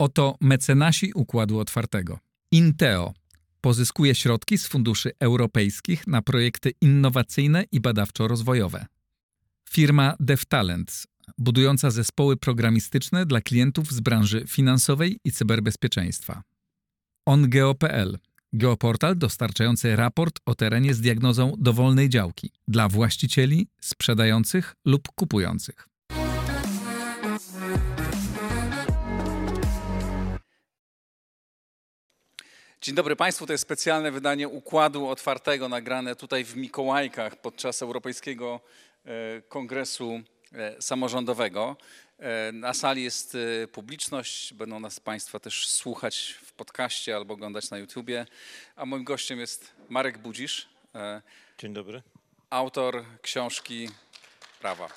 Oto mecenasi Układu Otwartego. Inteo pozyskuje środki z funduszy europejskich na projekty innowacyjne i badawczo-rozwojowe. Firma DevTalents, budująca zespoły programistyczne dla klientów z branży finansowej i cyberbezpieczeństwa. OnGeo.pl, geoportal dostarczający raport o terenie z diagnozą dowolnej działki dla właścicieli, sprzedających lub kupujących. Dzień dobry Państwu, to jest specjalne wydanie Układu Otwartego nagrane tutaj w Mikołajkach podczas Europejskiego e, Kongresu e, Samorządowego. E, na sali jest publiczność, będą nas Państwa też słuchać w podcaście albo oglądać na YouTubie. A moim gościem jest Marek Budzisz. Dzień dobry. Autor książki Prawa.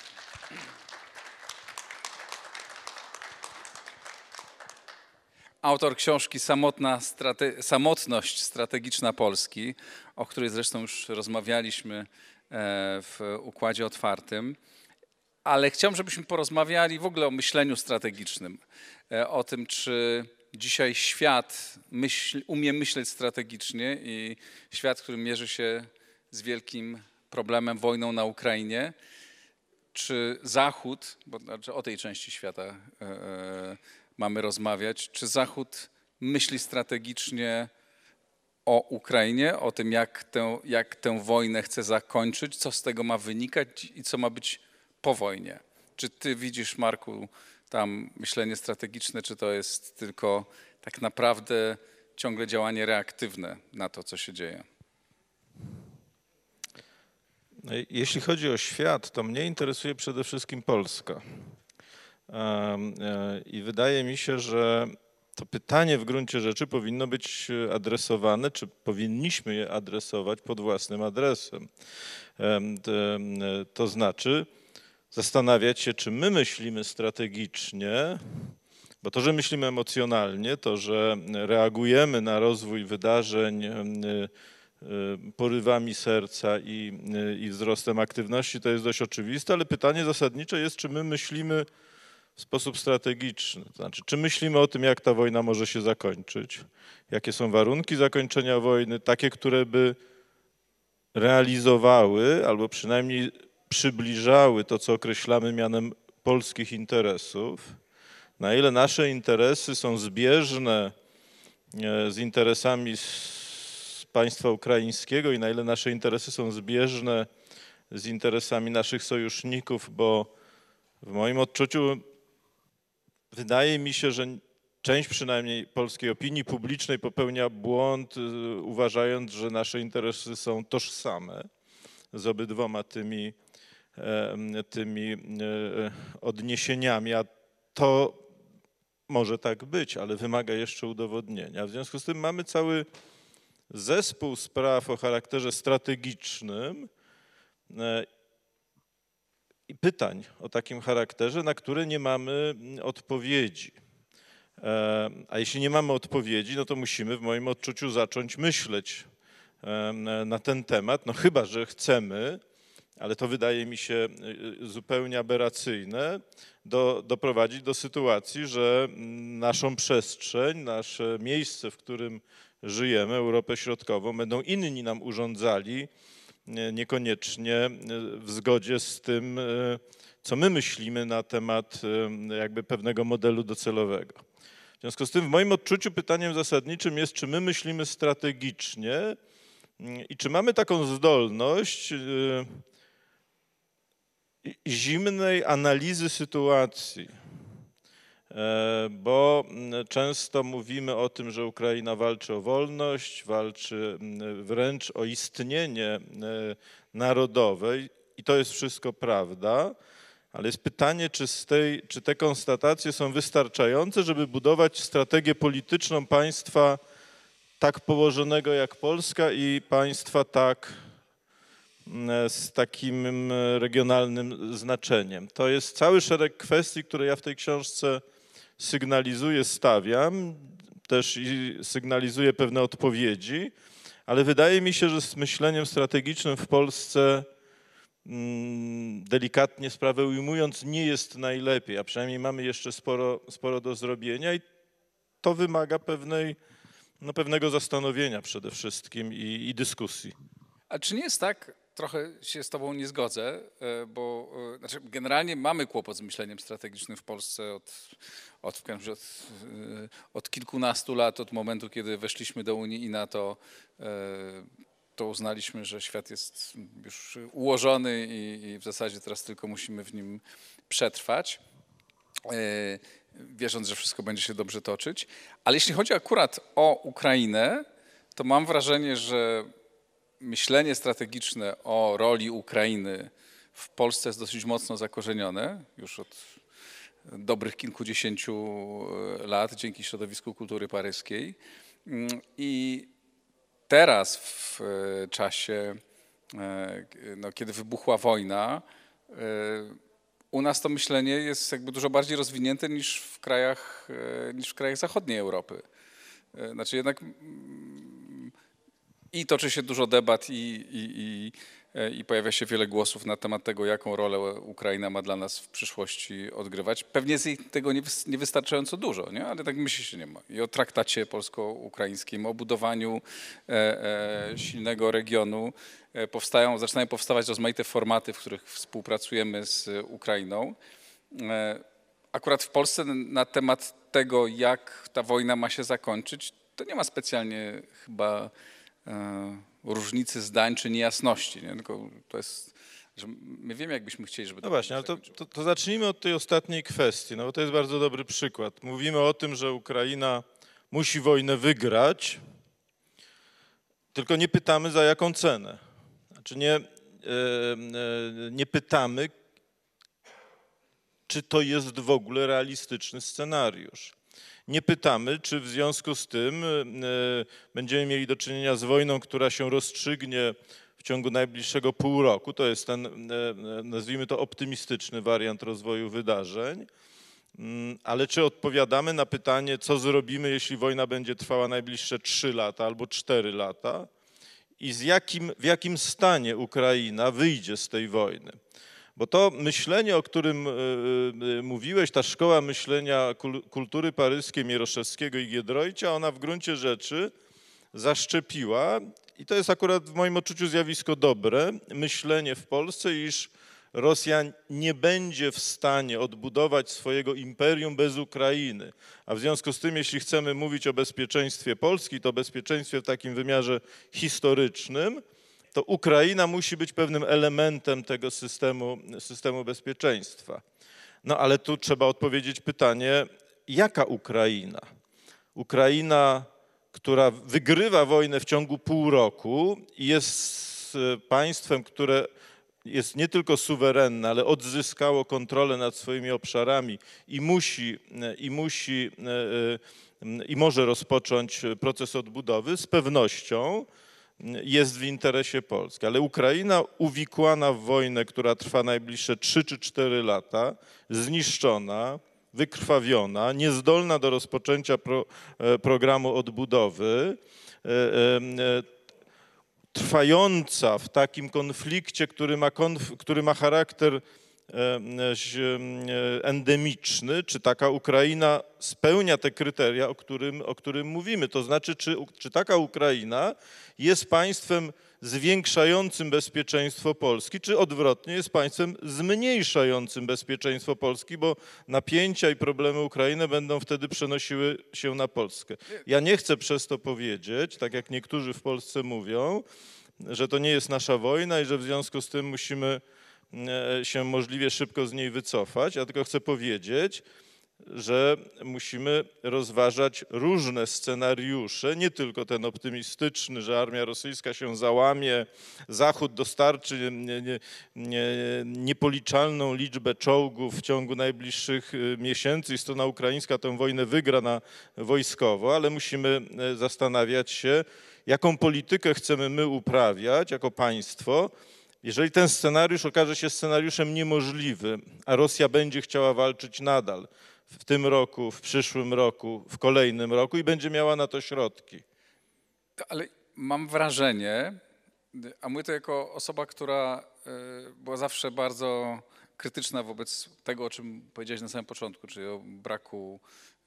Autor książki Samotna strate Samotność strategiczna Polski, o której zresztą już rozmawialiśmy e, w Układzie Otwartym. Ale chciałbym, żebyśmy porozmawiali w ogóle o myśleniu strategicznym, e, o tym, czy dzisiaj świat myśl, umie myśleć strategicznie i świat, który mierzy się z wielkim problemem, wojną na Ukrainie, czy Zachód, bo znaczy o tej części świata e, mamy rozmawiać. Czy Zachód myśli strategicznie o Ukrainie, o tym, jak tę, jak tę wojnę chce zakończyć, co z tego ma wynikać i co ma być po wojnie? Czy ty widzisz, Marku, tam myślenie strategiczne, czy to jest tylko tak naprawdę ciągle działanie reaktywne na to, co się dzieje? Jeśli chodzi o świat, to mnie interesuje przede wszystkim Polska. E, I wydaje mi się, że to pytanie w gruncie rzeczy powinno być adresowane, czy powinniśmy je adresować pod własnym adresem. To znaczy zastanawiać się, czy my myślimy strategicznie, bo to, że myślimy emocjonalnie, to, że reagujemy na rozwój wydarzeń e, porywami serca i, i wzrostem aktywności, to jest dość oczywiste, ale pytanie zasadnicze jest, czy my myślimy w sposób strategiczny. To znaczy, czy myślimy o tym, jak ta wojna może się zakończyć? Jakie są warunki zakończenia wojny, takie, które by realizowały albo przynajmniej przybliżały to, co określamy mianem polskich interesów? Na ile nasze interesy są zbieżne e, z interesami z państwa ukraińskiego i na ile nasze interesy są zbieżne z interesami naszych sojuszników, bo w moim odczuciu Wydaje mi się, że część przynajmniej polskiej opinii publicznej popełnia błąd, y, uważając, że nasze interesy są tożsame z obydwoma tymi, tymi e, odniesieniami, a to może tak być, ale wymaga jeszcze udowodnienia. W związku z tym mamy cały zespół spraw o charakterze strategicznym e, pytań o takim charakterze, na które nie mamy mm, odpowiedzi. E, a jeśli nie mamy odpowiedzi, no to musimy w moim odczuciu zacząć myśleć na ten temat, no chyba, że chcemy, ale to wydaje mi się y, y, zupełnie aberracyjne, do, doprowadzić do sytuacji, że mm, naszą przestrzeń, nasze miejsce, w którym żyjemy, Europę Środkową, będą inni nam urządzali, niekoniecznie w zgodzie z tym, e, co my myślimy na temat e, jakby pewnego modelu docelowego. W związku z tym w moim odczuciu pytaniem zasadniczym jest, czy my myślimy strategicznie mm, i czy mamy taką zdolność e, zimnej analizy sytuacji E, bo mm, często mówimy o tym, że Ukraina walczy o wolność, walczy mm, wręcz o istnienie e, narodowe i to jest wszystko prawda, ale jest pytanie, czy, tej, czy te konstatacje są wystarczające, żeby budować strategię polityczną państwa tak położonego jak Polska i państwa tak mm, z takim regionalnym znaczeniem. To jest cały szereg kwestii, które ja w tej książce sygnalizuję, stawiam, też sygnalizuję pewne odpowiedzi, ale wydaje mi się, że z myśleniem strategicznym w Polsce mm, delikatnie sprawę ujmując, nie jest najlepiej, a przynajmniej mamy jeszcze sporo, sporo do zrobienia i to wymaga pewnej, no, pewnego zastanowienia przede wszystkim i, i dyskusji. A czy nie jest tak, trochę się z Tobą nie zgodzę, e, bo e, znaczy generalnie mamy kłopot z myśleniem strategicznym w Polsce od, od, od, e, od kilkunastu lat, od momentu, kiedy weszliśmy do Unii i NATO, e, to uznaliśmy, że świat jest już ułożony i, i w zasadzie teraz tylko musimy w nim przetrwać, e, wierząc, że wszystko będzie się dobrze toczyć. Ale jeśli chodzi akurat o Ukrainę, to mam wrażenie, że myślenie strategiczne o roli Ukrainy w Polsce jest dosyć mocno zakorzenione już od dobrych kilkudziesięciu e, lat dzięki środowisku kultury paryskiej. Mm, I teraz w e, czasie, e, no, kiedy wybuchła wojna, u nas to myślenie jest jakby dużo bardziej rozwinięte niż w krajach, niż w krajach zachodniej Europy. Znaczy jednak mm, i toczy się dużo debat i, i, i, i, pojawia się wiele głosów na temat tego, jaką rolę Ukraina ma dla nas w przyszłości odgrywać. Pewnie jest tego niewystarczająco dużo, nie? ale tak myśli się nie ma. I o traktacie polsko-ukraińskim, o budowaniu e, e, silnego regionu e, powstają, zaczynają powstawać rozmaite formaty, w których współpracujemy z Ukrainą. E, akurat w Polsce na temat tego, jak ta wojna ma się zakończyć, to nie ma specjalnie chyba E, różnicy zdań czy niejasności. Nie? Tylko to jest, że my wiemy, jakbyśmy chcieli, żeby... No właśnie, ale to, to, to, zacznijmy od tej ostatniej kwestii, no bo to jest bardzo dobry przykład. Mówimy o tym, że Ukraina musi wojnę wygrać, tylko nie pytamy za jaką cenę. Znaczy nie, e, e, nie pytamy, czy to jest w ogóle realistyczny scenariusz nie pytamy, czy w związku z tym e, będziemy mieli do czynienia z wojną, która się rozstrzygnie w ciągu najbliższego pół roku. To jest ten, e, nazwijmy to, optymistyczny wariant rozwoju wydarzeń. Mm, ale czy odpowiadamy na pytanie, co zrobimy, jeśli wojna będzie trwała najbliższe 3 lata albo 4 lata? I z jakim, w jakim stanie Ukraina wyjdzie z tej wojny? Bo to myślenie, o którym e, e, mówiłeś, ta szkoła myślenia kultury paryskiej Mieroszewskiego i Giedroycia, ona w gruncie rzeczy zaszczepiła, i to jest akurat w moim odczuciu zjawisko dobre, myślenie w Polsce, iż Rosja nie będzie w stanie odbudować swojego imperium bez Ukrainy. A w związku z tym, jeśli chcemy mówić o bezpieczeństwie Polski, to bezpieczeństwie w takim wymiarze historycznym, to Ukraina musi być pewnym elementem tego systemu, systemu bezpieczeństwa. No ale tu trzeba odpowiedzieć pytanie, jaka Ukraina? Ukraina, która wygrywa wojnę w ciągu pół roku i jest państwem, które jest nie tylko suwerenne, ale odzyskało kontrolę nad swoimi obszarami i musi, i musi e, e, i może rozpocząć proces odbudowy, z pewnością jest w interesie Polski. Ale Ukraina uwikłana w wojnę, która trwa najbliższe 3 czy 4 lata, zniszczona, wykrwawiona, niezdolna do rozpoczęcia pro, e, programu odbudowy, e, e, trwająca w takim konflikcie, który ma, konf, który ma charakter endemiczny, czy taka Ukraina spełnia te kryteria, o którym, o którym mówimy. To znaczy, czy, czy taka Ukraina jest państwem zwiększającym bezpieczeństwo Polski, czy odwrotnie jest państwem zmniejszającym bezpieczeństwo Polski, bo napięcia i problemy Ukrainy będą wtedy przenosiły się na Polskę. Ja nie chcę przez to powiedzieć, tak jak niektórzy w Polsce mówią, że to nie jest nasza wojna i że w związku z tym musimy E, się możliwie szybko z niej wycofać. Ja tylko chcę powiedzieć, że musimy rozważać różne scenariusze, nie tylko ten optymistyczny, że armia rosyjska się załamie, Zachód dostarczy nie, nie, nie, niepoliczalną liczbę czołgów w ciągu najbliższych y, miesięcy. I strona ukraińska tę wojnę wygra na wojskowo, ale musimy e, zastanawiać się, jaką politykę chcemy my uprawiać jako państwo, jeżeli ten scenariusz okaże się scenariuszem niemożliwym, a Rosja będzie chciała walczyć nadal w tym roku, w przyszłym roku, w kolejnym roku i będzie miała na to środki. Ale mam wrażenie, a mówię to jako osoba, która e, była zawsze bardzo krytyczna wobec tego, o czym powiedziałeś na samym początku, czyli o braku,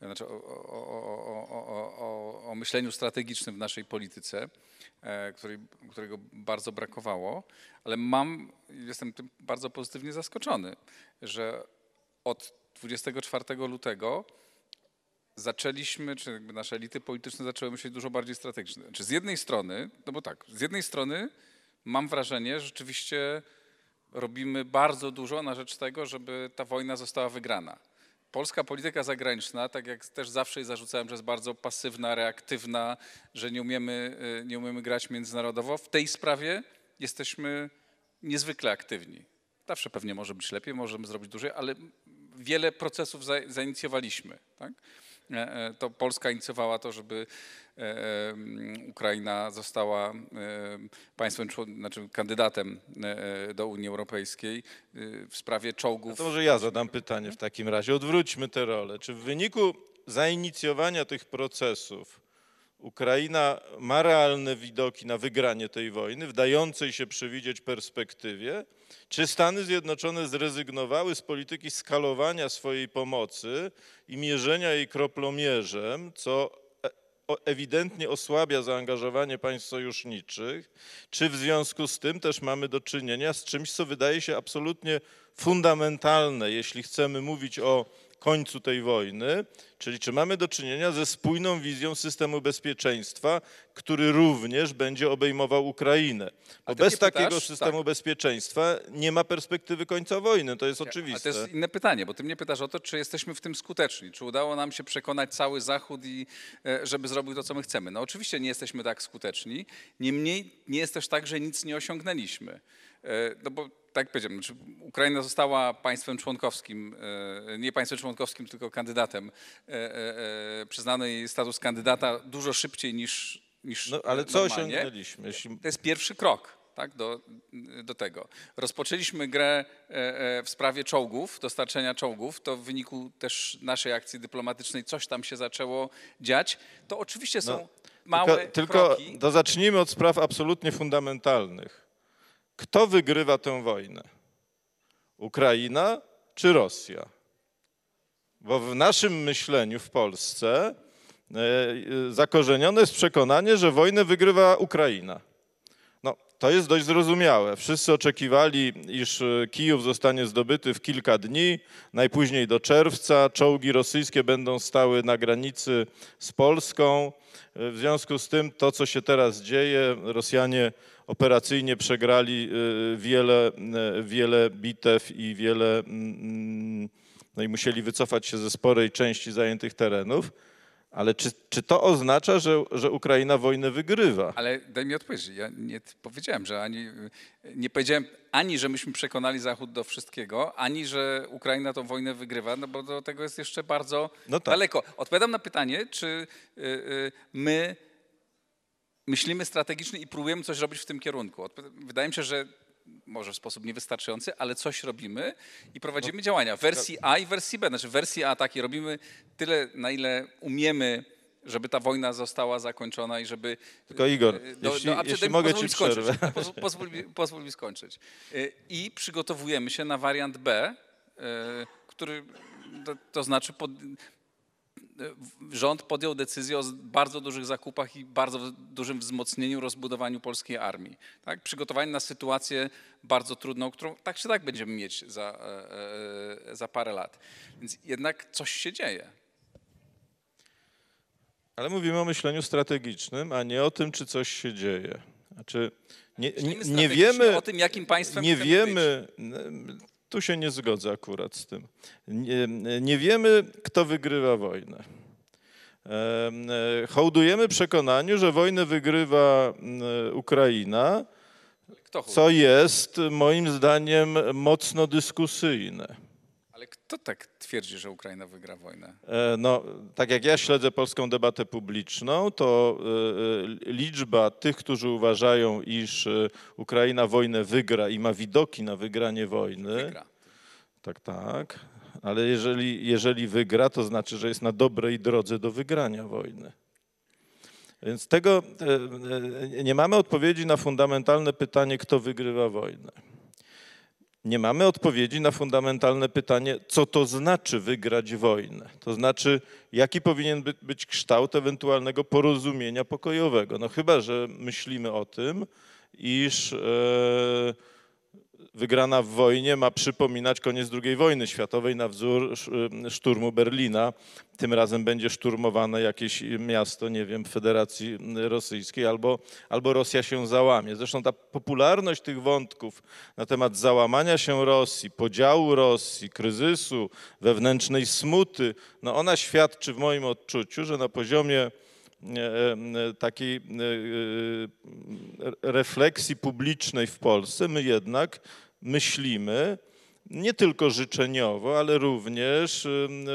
znaczy o, o, o, myśleniu strategicznym w naszej polityce, e, której, którego bardzo brakowało, ale mam, jestem tym bardzo pozytywnie zaskoczony, że od 24 lutego zaczęliśmy, czy nasze elity polityczne zaczęły myśleć dużo bardziej strategicznie. Czy z jednej strony, no bo tak, z jednej strony mam wrażenie, że rzeczywiście robimy bardzo dużo na rzecz tego, żeby ta wojna została wygrana. Polska polityka zagraniczna, tak jak też zawsze jej zarzucałem, że jest bardzo pasywna, reaktywna, że nie umiemy, y, nie umiemy grać międzynarodowo, w tej sprawie jesteśmy niezwykle aktywni. Zawsze pewnie może być lepiej, możemy zrobić dłużej, ale wiele procesów za, zainicjowaliśmy. Tak? E, e, to Polska inicjowała to, żeby e, Ukraina została państwem, znaczy kandydatem do Unii Europejskiej w sprawie czołgów. No to może ja zadam pytanie w takim razie. Odwróćmy tę rolę. Czy w wyniku zainicjowania tych procesów Ukraina ma realne widoki na wygranie tej wojny, w dającej się przewidzieć perspektywie? Czy Stany Zjednoczone zrezygnowały z polityki skalowania swojej pomocy i mierzenia jej kroplomierzem, co e, ewidentnie osłabia zaangażowanie państw sojuszniczych? Czy w związku z tym też mamy do czynienia z czymś, co wydaje się absolutnie fundamentalne, jeśli chcemy mówić o końcu tej wojny, czyli czy mamy do czynienia ze spójną wizją systemu bezpieczeństwa, który również będzie obejmował Ukrainę. Bo bez takiego pytasz? systemu tak. bezpieczeństwa nie ma perspektywy końca wojny, to jest oczywiste. A to jest inne pytanie, bo ty mnie pytasz o to, czy jesteśmy w tym skuteczni, czy udało nam się przekonać cały Zachód, i e, żeby zrobił to, co my chcemy. No oczywiście nie jesteśmy tak skuteczni, niemniej nie jest też tak, że nic nie osiągnęliśmy. E, no bo tak jak powiedziałem, znaczy Ukraina została państwem członkowskim, e, nie państwem członkowskim, tylko kandydatem. E, przyznany jej status kandydata dużo szybciej niż, niż no, Ale co normalnie. osiągnęliśmy? To jest pierwszy krok. Tak, do, do tego. Rozpoczęliśmy grę w sprawie czołgów, dostarczenia czołgów. To w wyniku też naszej akcji dyplomatycznej coś tam się zaczęło dziać. To oczywiście są no, małe tylko, tylko kroki. To zacznijmy od spraw absolutnie fundamentalnych. Kto wygrywa tę wojnę? Ukraina czy Rosja? Bo w naszym myśleniu w Polsce e, e, zakorzenione jest przekonanie, że wojnę wygrywa Ukraina. No, to jest dość zrozumiałe. Wszyscy oczekiwali, iż e, Kijów zostanie zdobyty w kilka dni, najpóźniej do czerwca. Czołgi rosyjskie będą stały na granicy z Polską. W związku z tym to, co się teraz dzieje, Rosjanie operacyjnie przegrali y, wiele, y, wiele bitew i wiele, mm, no i musieli wycofać się ze sporej części zajętych terenów. Ale czy, czy to oznacza, że, że Ukraina wojnę wygrywa? Ale daj mi odpowiedzieć. Ja nie powiedziałem, że ani, nie powiedziałem ani, że myśmy przekonali Zachód do wszystkiego, ani, że Ukraina tą wojnę wygrywa, no bo do tego jest jeszcze bardzo no tak. daleko. Odpowiadam na pytanie, czy y, my myślimy strategicznie i próbujemy coś robić w tym kierunku. Wydaje mi się, że może w sposób niewystarczający, ale coś robimy i prowadzimy no, działania w wersji A i wersji B. Znaczy w wersji A takiej robimy tyle, na ile umiemy, żeby ta wojna została zakończona i żeby... Tylko Igor, e, do, jeśli, do, jeśli mogę ci przerwę. Pozwól, pozwól, mi, pozwól mi skończyć. E, I przygotowujemy się na wariant B, e, który to, to znaczy pod, rząd podjął decyzję o bardzo dużych zakupach i bardzo dużym wzmocnieniu, rozbudowaniu polskiej armii. Tak? Przygotowani na sytuację bardzo trudną, którą tak czy tak będziemy mieć za, e, e, za parę lat. Więc jednak coś się dzieje. Ale mówimy o myśleniu strategicznym, a nie o tym, czy coś się dzieje. Znaczy, nie, nie, nie wiemy o tym, jakim państwem nie wiemy, być tu się nie zgodzę akurat z tym. Nie, nie wiemy, kto wygrywa wojnę. E, hołdujemy przekonaniu, że wojnę wygrywa Ukraina, co jest moim zdaniem mocno dyskusyjne. Kto tak twierdzi, że Ukraina wygra wojnę? E, no, tak jak ja śledzę polską debatę publiczną, to e, liczba tych, którzy uważają, iż e, Ukraina wojnę wygra i ma widoki na wygranie wojny. Wygra. Tak, tak. Ale jeżeli, jeżeli wygra, to znaczy, że jest na dobrej drodze do wygrania wojny. Więc tego nie mamy odpowiedzi na fundamentalne pytanie, kto wygrywa wojnę. Nie mamy odpowiedzi na fundamentalne pytanie, co to znaczy wygrać wojnę. To znaczy, jaki powinien by- być kształt ewentualnego porozumienia pokojowego. No chyba, że myślimy o tym, iż e, wygrana w wojnie ma przypominać koniec II wojny światowej na wzór sz- szturmu Berlina. Tym razem będzie szturmowane jakieś miasto, nie wiem, Federacji Rosyjskiej, albo, albo Rosja się załamie. Zresztą ta popularność tych wątków na temat załamania się Rosji, podziału Rosji, kryzysu, wewnętrznej smuty, no ona świadczy w moim odczuciu, że na poziomie takiej e, e, refleksji publicznej w Polsce my jednak myślimy nie tylko życzeniowo, ale również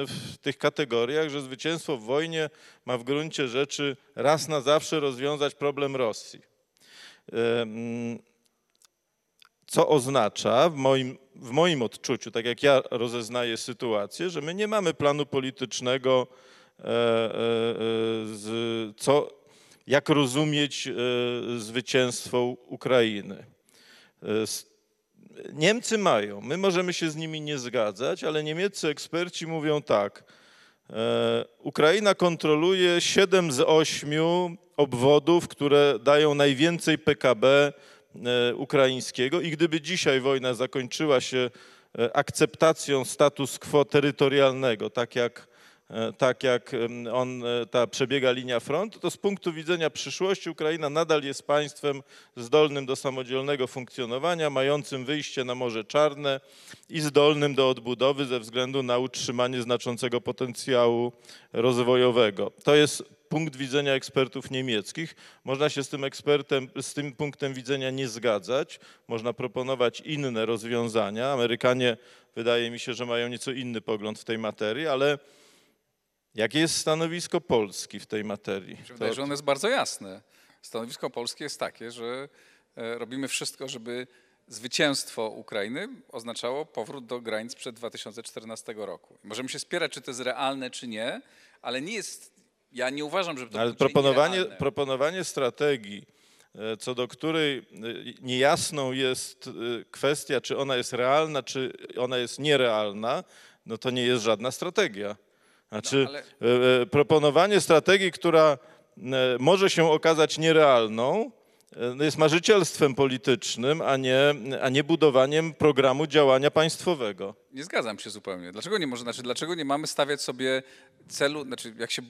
w tych kategoriach, że zwycięstwo w wojnie ma w gruncie rzeczy raz na zawsze rozwiązać problem Rosji. Em, Co oznacza w moim, w moim odczuciu, tak jak ja rozeznaję sytuację, że my nie mamy planu politycznego, e, e, e, z, co, jak rozumieć e, zwycięstwo Ukrainy. E, Niemcy mają, my możemy się z nimi nie zgadzać, ale niemieccy eksperci mówią tak. e, Ukraina kontroluje 7 z 8 obwodów, które dają najwięcej PKB e, ukraińskiego i gdyby dzisiaj wojna zakończyła się e, akceptacją status quo terytorialnego, tak jak, e, tak jak on, e, ta przebiega linia frontu, to z punktu widzenia przyszłości Ukraina nadal jest państwem zdolnym do samodzielnego funkcjonowania, mającym wyjście na Morze Czarne i zdolnym do odbudowy ze względu na utrzymanie znaczącego potencjału rozwojowego. To jest punkt widzenia ekspertów niemieckich. Można się z tym ekspertem, z tym punktem widzenia nie zgadzać. Można proponować inne rozwiązania. Amerykanie wydaje mi się, że mają nieco inny pogląd w tej materii, ale jakie jest stanowisko Polski w tej materii? Się wydaje, że ono jest bardzo jasne. Stanowisko polskie jest takie, że e, robimy wszystko, żeby zwycięstwo Ukrainy oznaczało powrót do granic przed 2014 roku. Możemy się spierać, czy to jest realne, czy nie, ale nie jest, ja nie uważam, żeby to Ale było proponowanie, nierealne. proponowanie strategii, e, co do której e, niejasną jest kwestia, czy ona jest realna, czy ona jest nierealna, no to nie jest żadna strategia. Znaczy, No, ale- e, e, proponowanie strategii, która e, może się okazać nierealną, jest marzycielstwem politycznym, a nie, a nie budowaniem programu działania państwowego. Nie zgadzam się zupełnie. Dlaczego nie może, znaczy, dlaczego nie mamy stawiać sobie celu, znaczy jak się,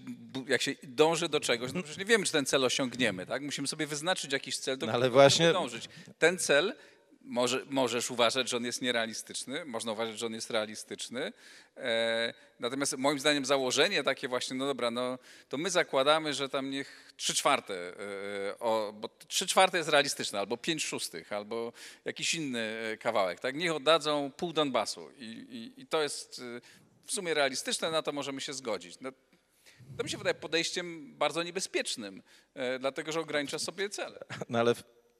jak się dąży do czegoś, no przecież nie wiemy, czy ten cel osiągniemy, tak? Musimy sobie wyznaczyć jakiś cel, do No ale którego właśnie- dążyć. Ten cel może, możesz uważać, że on jest nierealistyczny, można uważać, że on jest realistyczny. E, natomiast moim zdaniem założenie takie właśnie, no dobra, no to my zakładamy, że tam niech trzy czwarte, e, o, bo trzy czwarte jest realistyczne, albo pięć szóstych, albo jakiś inny e, kawałek, tak? Niech oddadzą pół Donbasu i, i, i to jest e, w sumie realistyczne, na to możemy się zgodzić. No, to mi się wydaje podejściem bardzo niebezpiecznym, e, dlatego że ogranicza sobie cele. No ale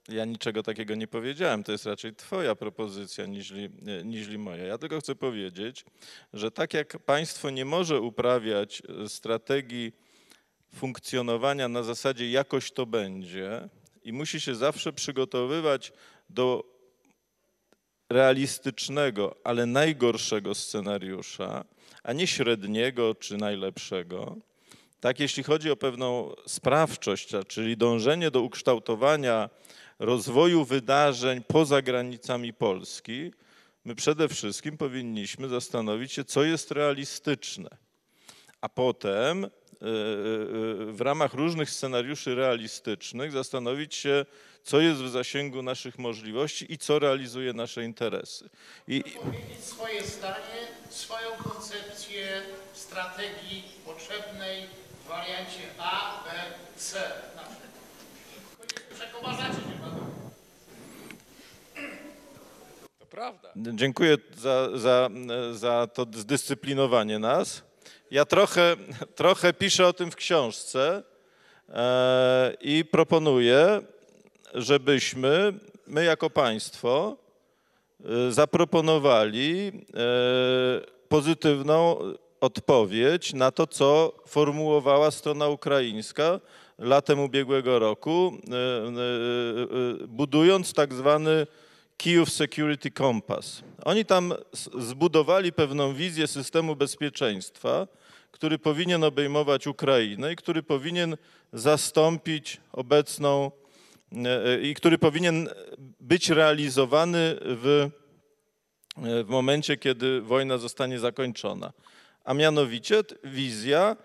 ja niczego takiego nie powiedziałem. To jest raczej twoja propozycja niźli, niźli moja. Ja tylko chcę powiedzieć, że tak jak państwo nie może uprawiać e, strategii funkcjonowania na zasadzie jakoś to będzie i musi się zawsze przygotowywać do realistycznego, ale najgorszego scenariusza, a nie średniego czy najlepszego, tak, jeśli chodzi o pewną sprawczość, czyli dążenie do ukształtowania rozwoju wydarzeń poza granicami Polski, my przede wszystkim powinniśmy zastanowić się, co jest realistyczne. A potem e, e, w ramach różnych scenariuszy realistycznych zastanowić się, co jest w zasięgu naszych możliwości i co realizuje nasze interesy. I- powiedzieć swoje zdanie, swoją koncepcję strategii potrzebnej w wariancie A, B, C na przykład. To prawda. Dziękuję za, za, za to zdyscyplinowanie nas. Ja trochę, trochę piszę o tym w książce e, i proponuję, żebyśmy my jako państwo e, zaproponowali e, pozytywną odpowiedź na to, co formułowała strona ukraińska latem ubiegłego roku, e, e, e, budując tak zwany Kijów Security Compass. Oni tam zbudowali pewną wizję systemu bezpieczeństwa, który powinien obejmować Ukrainę i który powinien zastąpić obecną i który powinien być realizowany w, w momencie, kiedy wojna zostanie zakończona. A mianowicie wizja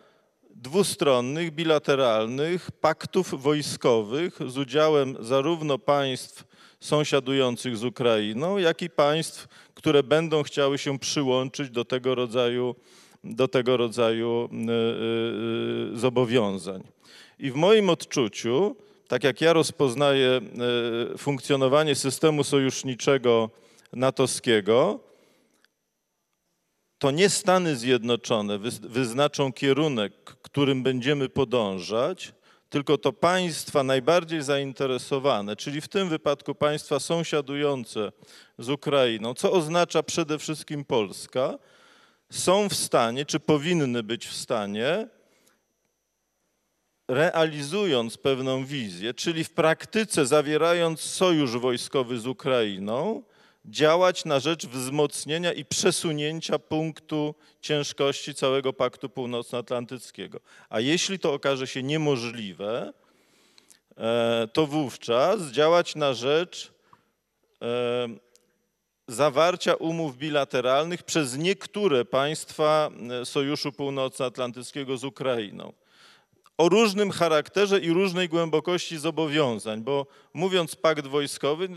dwustronnych, bilateralnych paktów wojskowych z udziałem zarówno państw sąsiadujących z Ukrainą, jak i państw, które będą chciały się przyłączyć do tego rodzaju, do tego rodzaju y, y, y, zobowiązań. I w moim odczuciu, tak jak ja rozpoznaję funkcjonowanie systemu sojuszniczego natowskiego, to nie Stany Zjednoczone wyznaczą kierunek, którym będziemy podążać, tylko to państwa najbardziej zainteresowane, czyli w tym wypadku państwa sąsiadujące z Ukrainą, co oznacza przede wszystkim Polska, są w stanie, czy powinny być w stanie, realizując pewną wizję, czyli w praktyce zawierając sojusz wojskowy z Ukrainą, działać na rzecz wzmocnienia i przesunięcia punktu ciężkości całego Paktu Północnoatlantyckiego. A jeśli to okaże się niemożliwe, e, to wówczas działać na rzecz e, zawarcia umów bilateralnych przez niektóre państwa e, Sojuszu Północnoatlantyckiego z Ukrainą o różnym charakterze i różnej głębokości zobowiązań, bo mówiąc pakt wojskowy,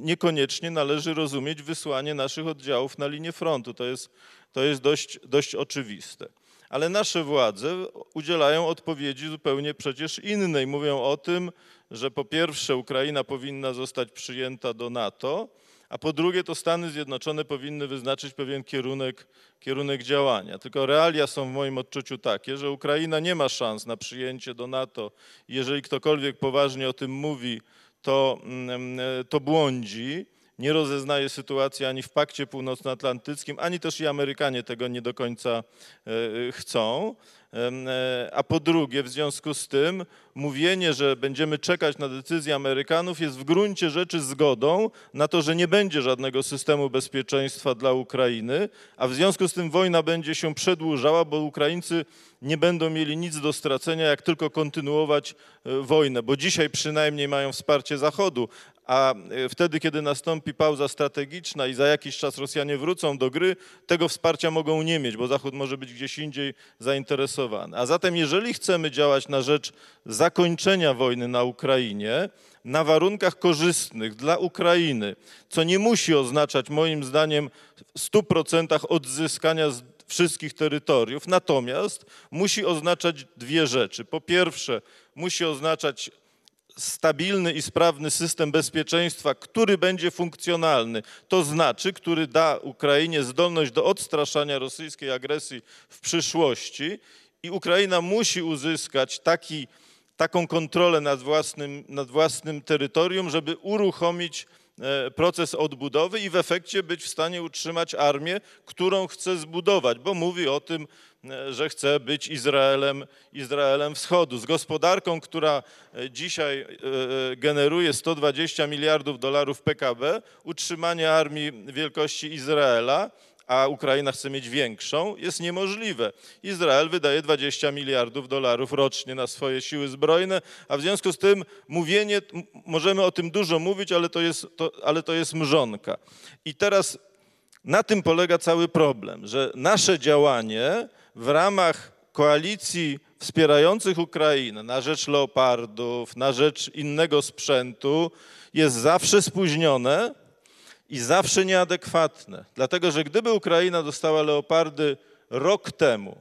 niekoniecznie należy rozumieć wysłanie naszych oddziałów na linię frontu. To jest, to jest dość, dość oczywiste. Ale nasze władze udzielają odpowiedzi zupełnie przecież innej. Mówią o tym, że po pierwsze Ukraina powinna zostać przyjęta do NATO, a po drugie to Stany Zjednoczone powinny wyznaczyć pewien kierunek, kierunek działania. Tylko realia są w moim odczuciu takie, że Ukraina nie ma szans na przyjęcie do NATO. Jeżeli ktokolwiek poważnie o tym mówi, to, mm, to błądzi, nie rozeznaje sytuacji ani w Pakcie Północnoatlantyckim, ani też i Amerykanie tego nie do końca e, chcą. E, A po drugie, w związku z tym, mówienie, że będziemy czekać na decyzję Amerykanów, jest w gruncie rzeczy zgodą na to, że nie będzie żadnego systemu bezpieczeństwa dla Ukrainy, a w związku z tym wojna będzie się przedłużała, bo Ukraińcy nie będą mieli nic do stracenia, jak tylko kontynuować e, wojnę, bo dzisiaj przynajmniej mają wsparcie Zachodu, a e, wtedy, kiedy nastąpi pauza strategiczna i za jakiś czas Rosjanie wrócą do gry, tego wsparcia mogą nie mieć, bo Zachód może być gdzieś indziej zainteresowany. A zatem, jeżeli chcemy działać na rzecz zakończenia wojny na Ukrainie, na warunkach korzystnych dla Ukrainy, co nie musi oznaczać moim zdaniem w 100% odzyskania wszystkich terytoriów, natomiast musi oznaczać dwie rzeczy. Po pierwsze, musi oznaczać stabilny i sprawny system bezpieczeństwa, który będzie funkcjonalny, to znaczy, który da Ukrainie zdolność do odstraszania rosyjskiej agresji w przyszłości i Ukraina musi uzyskać taki, taką kontrolę nad własnym, nad własnym terytorium, żeby uruchomić proces odbudowy i w efekcie być w stanie utrzymać armię, którą chce zbudować, bo mówi o tym, e, że chce być Izraelem, Izraelem Wschodu. Z gospodarką, która e, dzisiaj e, e, generuje 120 miliardów dolarów PKB, utrzymanie armii wielkości Izraela, a Ukraina chce mieć większą, jest niemożliwe. Izrael wydaje 20 miliardów dolarów rocznie na swoje siły zbrojne, a w związku z tym mówienie, możemy o tym dużo mówić, ale to jest, to, ale to jest mrzonka. I teraz na tym polega cały problem, że nasze działanie w ramach koalicji wspierających Ukrainę na rzecz leopardów, na rzecz innego sprzętu jest zawsze spóźnione i zawsze nieadekwatne. Dlatego, że gdyby Ukraina dostała leopardy rok temu,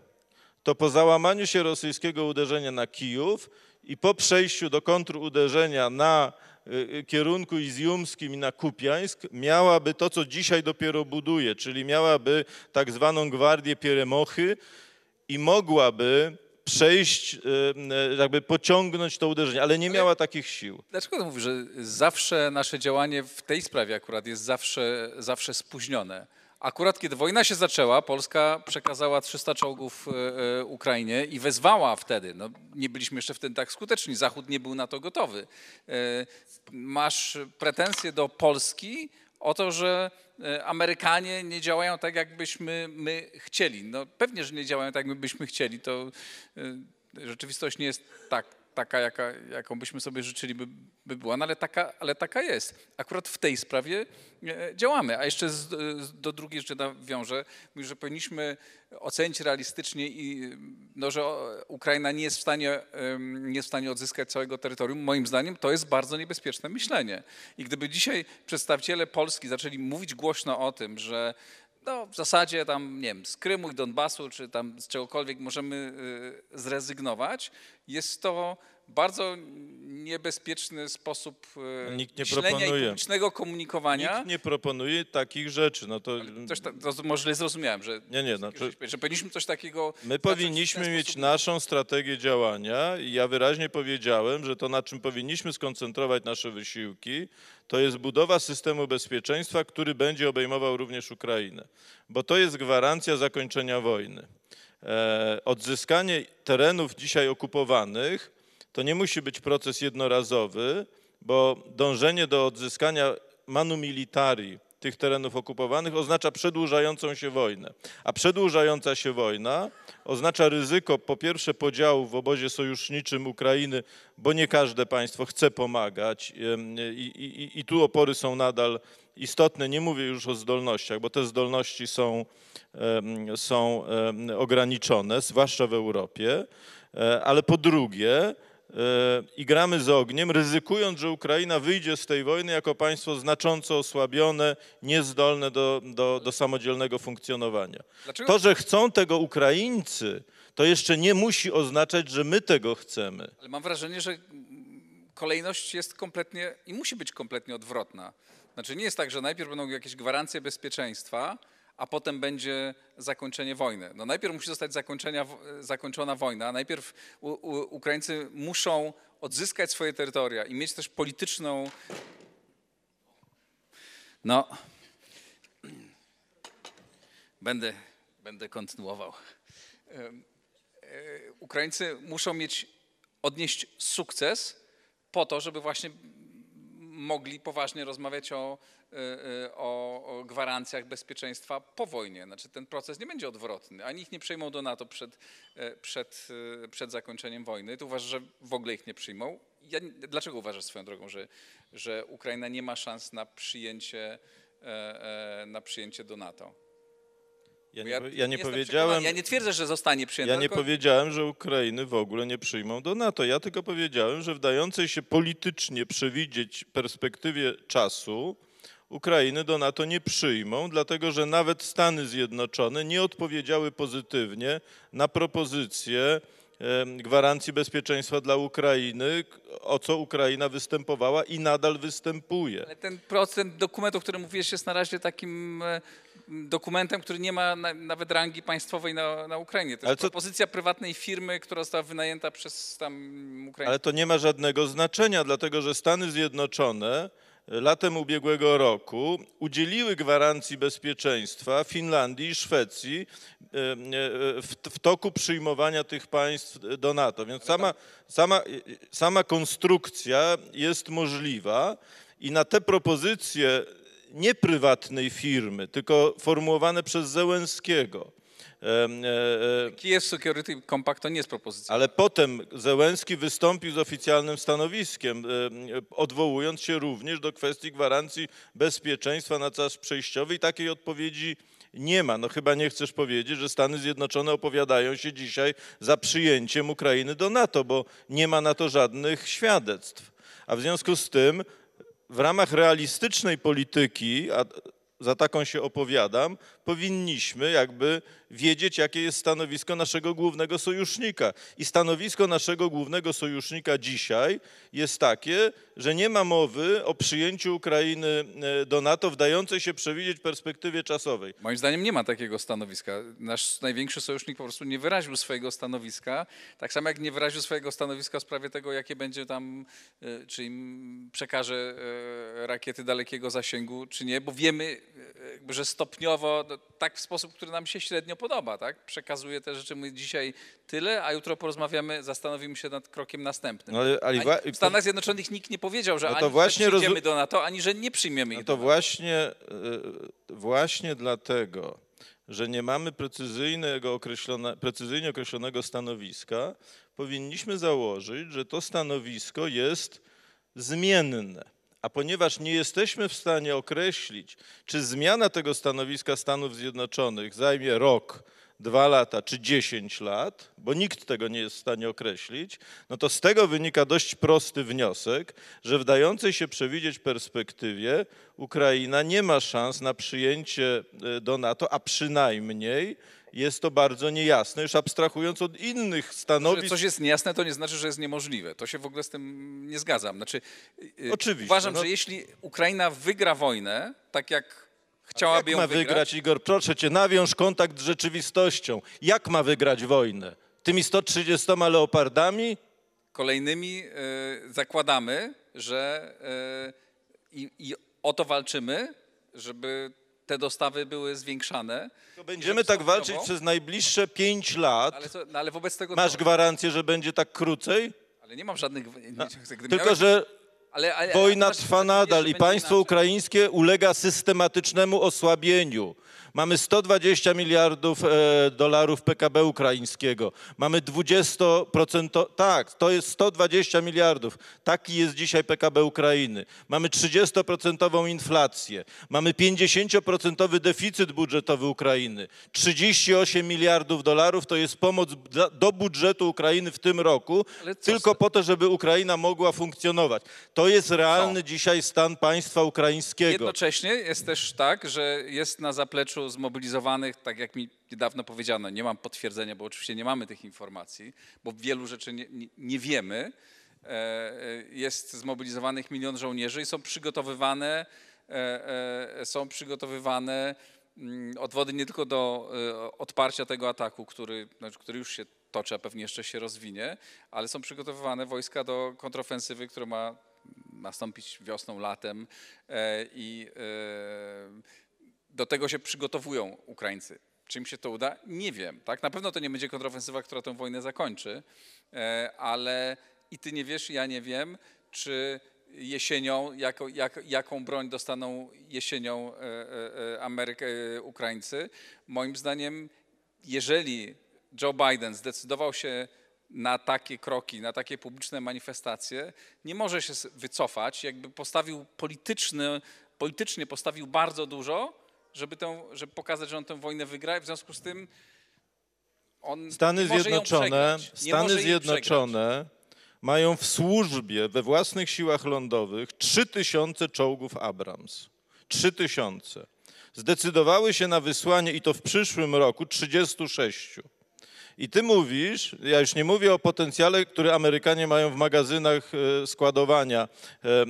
to po załamaniu się rosyjskiego uderzenia na Kijów i po przejściu do kontruderzenia na y, y, kierunku izjumskim i na Kupiańsk, miałaby to, co dzisiaj dopiero buduje, czyli miałaby tak zwaną gwardię Pieremochy i mogłaby przejść, y, y, jakby pociągnąć to uderzenie, ale nie miała takich sił. Dlaczego to mówisz, że zawsze nasze działanie w tej sprawie akurat jest zawsze, zawsze spóźnione? Akurat kiedy wojna się zaczęła, Polska przekazała 300 czołgów e, Ukrainie i wezwała wtedy. No, nie byliśmy jeszcze wtedy tak skuteczni, Zachód nie był na to gotowy. Masz pretensje do Polski o to, że e, Amerykanie nie działają tak, jakbyśmy my chcieli. No pewnie, że nie działają tak, jakbyśmy chcieli. To e, rzeczywistość nie jest tak, taka, jaka, jaką byśmy sobie życzyli, by, by była, no ale taka, ale taka jest. Akurat w tej sprawie e, działamy. A jeszcze z, do drugiej rzeczy nawiążę, mówi, że powinniśmy ocenić realistycznie, i, no, że Ukraina nie jest, w stanie, nie jest w stanie odzyskać całego terytorium. Moim zdaniem to jest bardzo niebezpieczne myślenie. I gdyby dzisiaj przedstawiciele Polski zaczęli mówić głośno o tym, że no, w zasadzie tam, nie wiem, z Krymu i Donbasu, czy tam z czegokolwiek możemy y, zrezygnować, jest to bardzo niebezpieczny sposób e, Nikt nie proponuje. i publicznego komunikowania. Nikt nie proponuje takich rzeczy. No to, Coś ta, to może zrozumiałem, że, Nie, nie, znaczy- że powinniśmy coś takiego... My powinniśmy mieć sposób- naszą strategię działania i ja wyraźnie powiedziałem, że to na czym powinniśmy skoncentrować nasze wysiłki, to jest budowa systemu bezpieczeństwa, który będzie obejmował również Ukrainę, bo to jest gwarancja zakończenia wojny. E, odzyskanie terenów dzisiaj okupowanych to nie musi być proces jednorazowy, bo dążenie do odzyskania manu militari tych terenów okupowanych oznacza przedłużającą się wojnę. A przedłużająca się wojna oznacza ryzyko po pierwsze podziału w obozie sojuszniczym Ukrainy, bo nie każde państwo chce pomagać i, i, i tu opory są nadal istotne. Nie mówię już o zdolnościach, bo te zdolności są, są ograniczone, zwłaszcza w Europie, E, ale po drugie i gramy z ogniem, ryzykując, że Ukraina wyjdzie z tej wojny jako państwo znacząco osłabione, niezdolne do, do, do samodzielnego funkcjonowania. Dlaczego? To, że chcą tego Ukraińcy, to jeszcze nie musi oznaczać, że my tego chcemy. Ale mam wrażenie, że kolejność jest kompletnie i musi być kompletnie odwrotna. Znaczy nie jest tak, że najpierw będą jakieś gwarancje bezpieczeństwa, a potem będzie zakończenie wojny. No najpierw musi zostać zakończona wojna, najpierw u, u, Ukraińcy muszą odzyskać swoje terytoria i mieć też polityczną... No, będę, będę kontynuował. E, Ukraińcy muszą mieć, odnieść sukces po to, żeby właśnie mogli poważnie rozmawiać o, y, y, o, o gwarancjach bezpieczeństwa po wojnie. Znaczy ten proces nie będzie odwrotny. Ani ich nie przyjmą do NATO przed, e, przed, y, przed zakończeniem wojny. Ty uważasz, że w ogóle ich nie przyjmą? Ja, dlaczego uważasz swoją drogą, że, że Ukraina nie ma szans na przyjęcie, e, e, na przyjęcie do NATO? Ja nie, ja nie powiedziałem, Ja nie twierdzę, że zostanie przyjęta. Ja nie powiedziałem, że Ukrainy w ogóle nie przyjmą do NATO. Ja tylko powiedziałem, że w dającej się politycznie przewidzieć perspektywie czasu Ukrainy do NATO nie przyjmą, dlatego że nawet Stany Zjednoczone nie odpowiedziały pozytywnie na propozycję gwarancji bezpieczeństwa dla Ukrainy, o co Ukraina występowała i nadal występuje. Ale ten procent dokumentu, o którym mówiłeś, jest na razie takim e, dokumentem, który nie ma na, nawet rangi państwowej na, na Ukrainie. To Ale jest co- propozycja prywatnej firmy, która została wynajęta przez tam Ukraińców. Ale to nie ma żadnego znaczenia, dlatego że Stany Zjednoczone latem ubiegłego roku udzieliły gwarancji bezpieczeństwa Finlandii i Szwecji e, e, w, toku przyjmowania tych państw do NATO. Więc sama, sama, e, sama konstrukcja jest możliwa i na te propozycje nie prywatnej firmy, tylko formułowane przez Zełenskiego. E, e, Kiev Security Compact to nie jest propozycja. ale potem Zełenski wystąpił z oficjalnym stanowiskiem, odwołując się również do kwestii gwarancji bezpieczeństwa na czas przejściowy i takiej odpowiedzi nie ma. No chyba nie chcesz powiedzieć, że Stany Zjednoczone opowiadają się dzisiaj za przyjęciem Ukrainy do NATO, bo nie ma na to żadnych świadectw. A w związku z tym w ramach realistycznej polityki, a za taką się opowiadam, powinniśmy jakby wiedzieć, jakie jest stanowisko naszego głównego sojusznika. I stanowisko naszego głównego sojusznika dzisiaj jest takie, że nie ma mowy o przyjęciu Ukrainy e, do NATO w dającej się przewidzieć perspektywie czasowej. Moim zdaniem nie ma takiego stanowiska. Nasz największy sojusznik po prostu nie wyraził swojego stanowiska, tak samo jak nie wyraził swojego stanowiska w sprawie tego, jakie będzie tam, e, czy im przekaże e, rakiety dalekiego zasięgu, czy nie, bo wiemy, że stopniowo to tak w sposób, który nam się średnio podoba, tak? Przekazuje te rzeczy, my dzisiaj tyle, a jutro porozmawiamy, zastanowimy się nad krokiem następnym. No ale, ale, A wa- w Stanach Zjednoczonych nikt nie powiedział, że No to ani właśnie że przyjdziemy rozu- do NATO, ani że nie przyjmiemy No to właśnie, y, właśnie dlatego, że nie mamy precyzyjnego określone, precyzyjnie określonego stanowiska, powinniśmy założyć, że to stanowisko jest zmienne. A ponieważ nie jesteśmy w stanie określić, czy zmiana tego stanowiska Stanów Zjednoczonych zajmie rok, dwa lata czy dziesięć lat, bo nikt tego nie jest w stanie określić, no to z tego wynika dość prosty wniosek, że w dającej się przewidzieć perspektywie Ukraina nie ma szans na przyjęcie e, do NATO, a przynajmniej jest to bardzo niejasne, już abstrahując od innych Że stanowisk. coś jest niejasne, to nie znaczy, że jest niemożliwe. To się w ogóle z tym nie zgadzam. Znaczy, y, Oczywiście, Uważam, no- że jeśli Ukraina wygra wojnę, tak jak chciałaby Jak ją ma wygrać, wygrać, Igor? Proszę cię, nawiąż kontakt z rzeczywistością. Jak ma wygrać wojnę? Tymi 130 leopardami? kolejnymi y, zakładamy, że y, i o to walczymy, żeby te dostawy były zwiększane. To będziemy tak walczyć przez najbliższe 5 lat. Ale, co, no, ale wobec tego... Masz gwarancję, że będzie tak krócej? Ale nie mam żadnych... Gdyby Tylko, miałem- że ale, ale, wojna trwa nadal i państwo inaczej. ukraińskie ulega systematycznemu osłabieniu. Mamy 120 miliardów e, dolarów PKB ukraińskiego. Mamy 20%, tak, to jest 120 miliardów. Taki jest dzisiaj PKB Ukrainy. Mamy 30% inflację. Mamy 50% deficyt budżetowy Ukrainy. 38 miliardów dolarów to jest pomoc dla, do budżetu Ukrainy w tym roku, tylko po to, żeby Ukraina mogła funkcjonować. To jest realny dzisiaj stan państwa ukraińskiego. Jednocześnie jest też tak, że jest na zapleczu zmobilizowanych, tak jak mi niedawno powiedziano, nie mam potwierdzenia, bo oczywiście nie mamy tych informacji, bo wielu rzeczy nie, nie, wiemy. E, e, Jest zmobilizowanych milion żołnierzy i są przygotowywane, e, są przygotowywane mm, odwody nie tylko do odparcia tego ataku, który, znaczy, który już się toczy, a pewnie jeszcze się rozwinie, ale są przygotowywane wojska do kontrofensywy, która ma nastąpić wiosną, latem i do tego się przygotowują Ukraińcy. Czy im się to uda? Nie wiem. Tak? Na pewno to nie będzie kontrofensywa, która tę wojnę zakończy, e, ale i ty nie wiesz, ja nie wiem, czy jesienią, jak, jaką broń dostaną jesienią e, e, Ukraińcy. Moim zdaniem, jeżeli Joe Biden zdecydował się na takie kroki, na takie publiczne manifestacje, nie może się wycofać, jakby postawił polityczny, politycznie postawił bardzo dużo, żeby, tę, żeby pokazać, że on tę wojnę wygra i w związku z tym on Stany Zjednoczone, Stany Zjednoczone mają w służbie we własnych siłach lądowych 3000 czołgów Abrams. 3000. Zdecydowały się na wysłanie i to w przyszłym roku 36. I ty mówisz, ja już nie mówię o potencjale, który Amerykanie mają w magazynach e, składowania, e, e,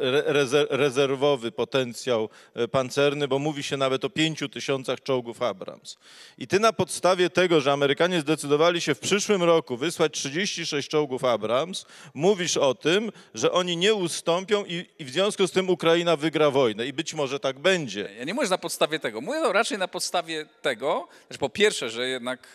re- rezer- rezerwowy potencjał pancerny, bo mówi się nawet o 5 tysiącach czołgów Abrams. I ty na podstawie tego, że Amerykanie zdecydowali się w przyszłym roku wysłać 36 czołgów Abrams, mówisz o tym, że oni nie ustąpią i, i w związku z tym Ukraina wygra wojnę. I być może tak będzie. Ja nie mówię na podstawie tego. Mówię raczej na podstawie tego, że po pierwsze, że jednak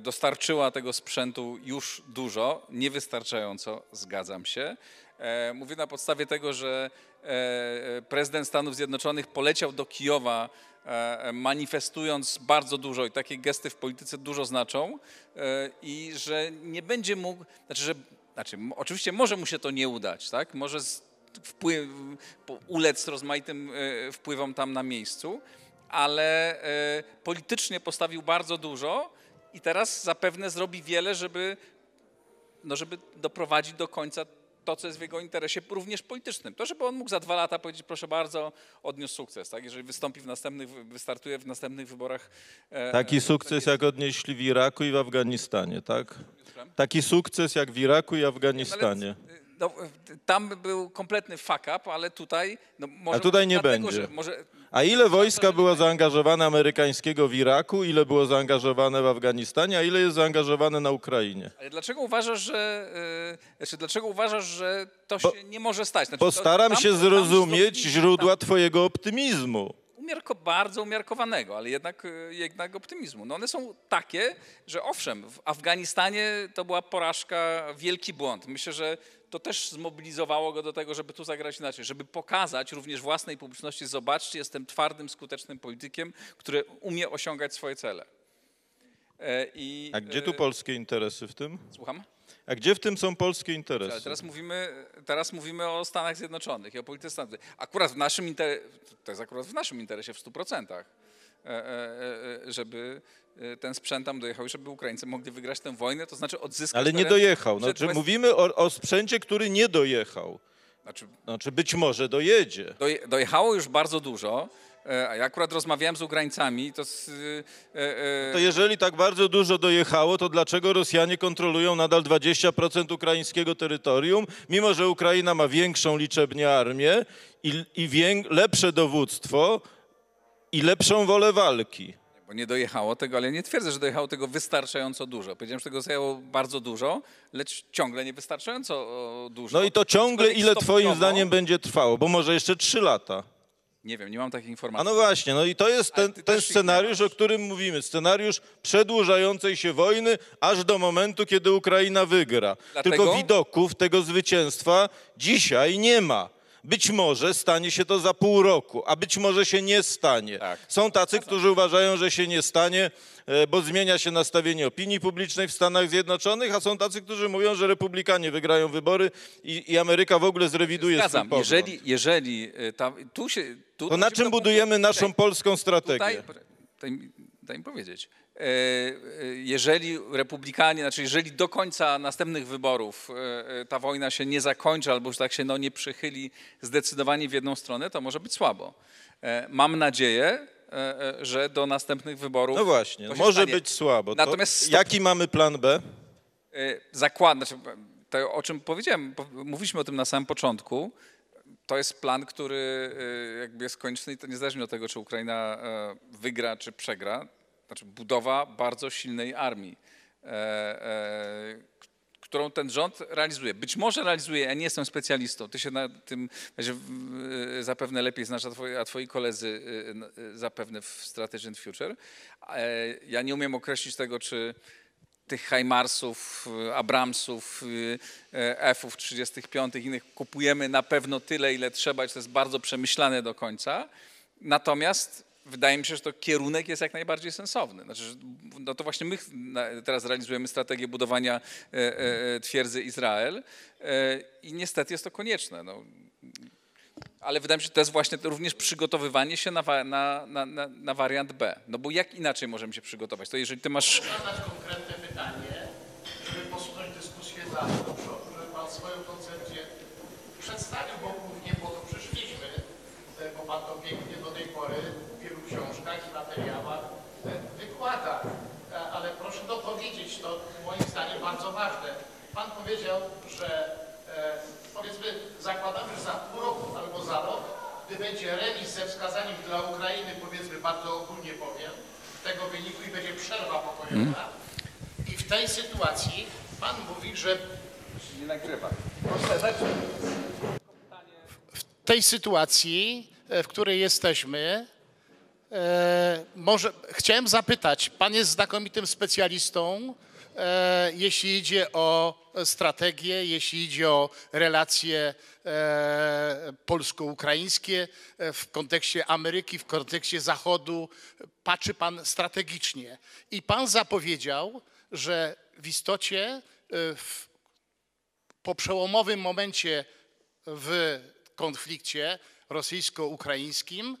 dostarczyła tego sprzętu już dużo, niewystarczająco, zgadzam się. E, Mówię na podstawie tego, że e, prezydent Stanów Zjednoczonych poleciał do Kijowa e, manifestując bardzo dużo i takie gesty w polityce dużo znaczą e, i że nie będzie mógł, znaczy, że, znaczy oczywiście może mu się to nie udać, tak? Może wpływ, ulec rozmaitym e, wpływom tam na miejscu, ale e, politycznie postawił bardzo dużo i teraz zapewne zrobi wiele, żeby, no żeby doprowadzić do końca to, co jest w jego interesie, również politycznym. To, żeby on mógł za dwa lata powiedzieć, proszę bardzo, odniósł sukces, tak? Jeżeli wystąpi w następnych, wystartuje w następnych wyborach. e, Taki e, sukces, jak odnieśli w Iraku i w Afganistanie, tak? Taki sukces jak w Iraku i Afganistanie. Ale, no, tam był kompletny fuck up, ale tutaj... No, może A tutaj nie dlatego, będzie. Że może, A ile wojska było zaangażowane amerykańskiego w Iraku, ile było zaangażowane w Afganistanie, a ile jest zaangażowane na Ukrainie? Ale dlaczego uważasz, że, yy, znaczy dlaczego uważasz, że to Bo- się nie może stać? Znaczy, Postaram to, tam- się zrozumieć źródła twojego optymizmu. Umiarko, bardzo umiarkowanego, ale jednak, e, jednak optymizmu. No one są takie, że owszem, w Afganistanie to była porażka, wielki błąd. Myślę, że to też zmobilizowało go do tego, żeby tu zagrać inaczej, żeby pokazać również własnej publiczności, zobaczcie, jestem twardym, skutecznym politykiem, który umie osiągać swoje cele. E, I, A gdzie tu e, polskie interesy w tym? Słucham? A gdzie w tym są polskie Ale interesy? teraz mówimy, teraz mówimy o Stanach Zjednoczonych i o polityce Stanów. Akurat w naszym interesie, to jest akurat w naszym interesie w 100%, e, e, e, żeby ten sprzęt tam dojechał i żeby Ukraińcy mogli wygrać tę wojnę, to znaczy odzyskać... Ale nie teren dojechał. Znaczy, West- mówimy o, o sprzęcie, który nie dojechał. Znaczy, Znaczy być może dojedzie. doje- dojechało już bardzo dużo, ja akurat rozmawiałem z Ukraińcami, to z, e, e, To jeżeli tak bardzo dużo dojechało, to dlaczego Rosjanie kontrolują nadal 20% ukraińskiego terytorium, mimo że Ukraina ma większą liczebnie armię i, i wię, lepsze dowództwo i lepszą wolę walki? Bo nie dojechało tego, ale nie twierdzę, że dojechało tego wystarczająco dużo. Powiedziałem, że tego zajęło bardzo dużo, lecz ciągle nie wystarczająco o, dużo. No i to ciągle ile twoim zdaniem będzie trwało? Bo może jeszcze trzy lata. Nie wiem, nie mam takich A informacji. no właśnie, no i to jest ten, ten scenariusz, o którym mówimy. Scenariusz przedłużającej się wojny aż do momentu, kiedy Ukraina wygra. Dlatego- Tylko widoków tego zwycięstwa dzisiaj nie ma. Być może stanie się to za pół roku, a być może się nie stanie. Tak. Są tacy, którzy uważają, że się nie stanie, e, bo zmienia się nastawienie opinii publicznej w Stanach Zjednoczonych, a są tacy, którzy mówią, że republikanie wygrają wybory i, i Ameryka w ogóle zrewiduje swój Zgadzam. pogląd. Jeżeli, jeżeli y, ta, tu się... Tu To na czym budujemy naszą polską strategię? Tutaj, daj, mi- powiedzieć. E, e, Jeżeli republikanie, znaczy jeżeli do końca następnych wyborów e, ta wojna się nie zakończy albo już tak się no, nie przychyli zdecydowanie w jedną stronę, to może być słabo. Mam nadzieję, że do następnych wyborów. No właśnie, może stanie. być słabo. To Natomiast stop- jaki mamy plan B? E, zakład, znaczy, to, o czym powiedziałem, po- mówiliśmy o tym na samym początku, to jest plan, który jakby jest konieczny i to niezależnie od tego, czy Ukraina wygra, czy przegra, znaczy budowa bardzo silnej armii, e, e, którą ten rząd realizuje. Być może realizuje, ja nie jestem specjalistą, ty się na tym e, zapewne lepiej znasz, a twoi, a twoi koledzy e, e, zapewne w Strategy and Future. Ja nie umiem określić tego, czy tych Heimarsów, Abramsów, F-ów 35 innych kupujemy na pewno tyle, ile trzeba i to jest bardzo przemyślane do końca. Natomiast wydaje mi się, że to kierunek jest jak najbardziej sensowny. Znaczy, no to właśnie my teraz realizujemy strategię budowania e, e, e, twierdzy Izrael i niestety jest to konieczne. No. Ale wydaje mi się, że to jest właśnie również przygotowywanie się na, na, na, na wariant B. No bo jak inaczej możemy się przygotować? To jeżeli ty masz zadać konkretne pytanie, żeby posunąć dyskusję dalej do przodu, żeby Pan swoją koncepcję przedstawił, bo głównie po to przyszliśmy, e, bo Pan to pięknie do tej pory w wielu e, wykłada. E, Ale proszę dopowiedzieć, to moim zdaniem bardzo ważne. Pan powiedział, że e, powiedzmy zakładamy, że za pół roku albo za rok, gdy będzie remis ze wskazaniem dla Ukrainy, powiedzmy bardzo ogólnie powiem, tego wyniku i będzie przerwa pokojowa. I w tej sytuacji Pan mówi, że nie nagrywa. w tej sytuacji, e, w której jesteśmy, może chciałem zapytać, Pan jest znakomitym specjalistą, e, jeśli idzie o strategię, jeśli idzie o relacje e, polsko-ukraińskie e, w kontekście Ameryki, w kontekście Zachodu. Patrzy Pan strategicznie. I Pan zapowiedział, że w istocie e, w po przełomowym momencie w konflikcie rosyjsko-ukraińskim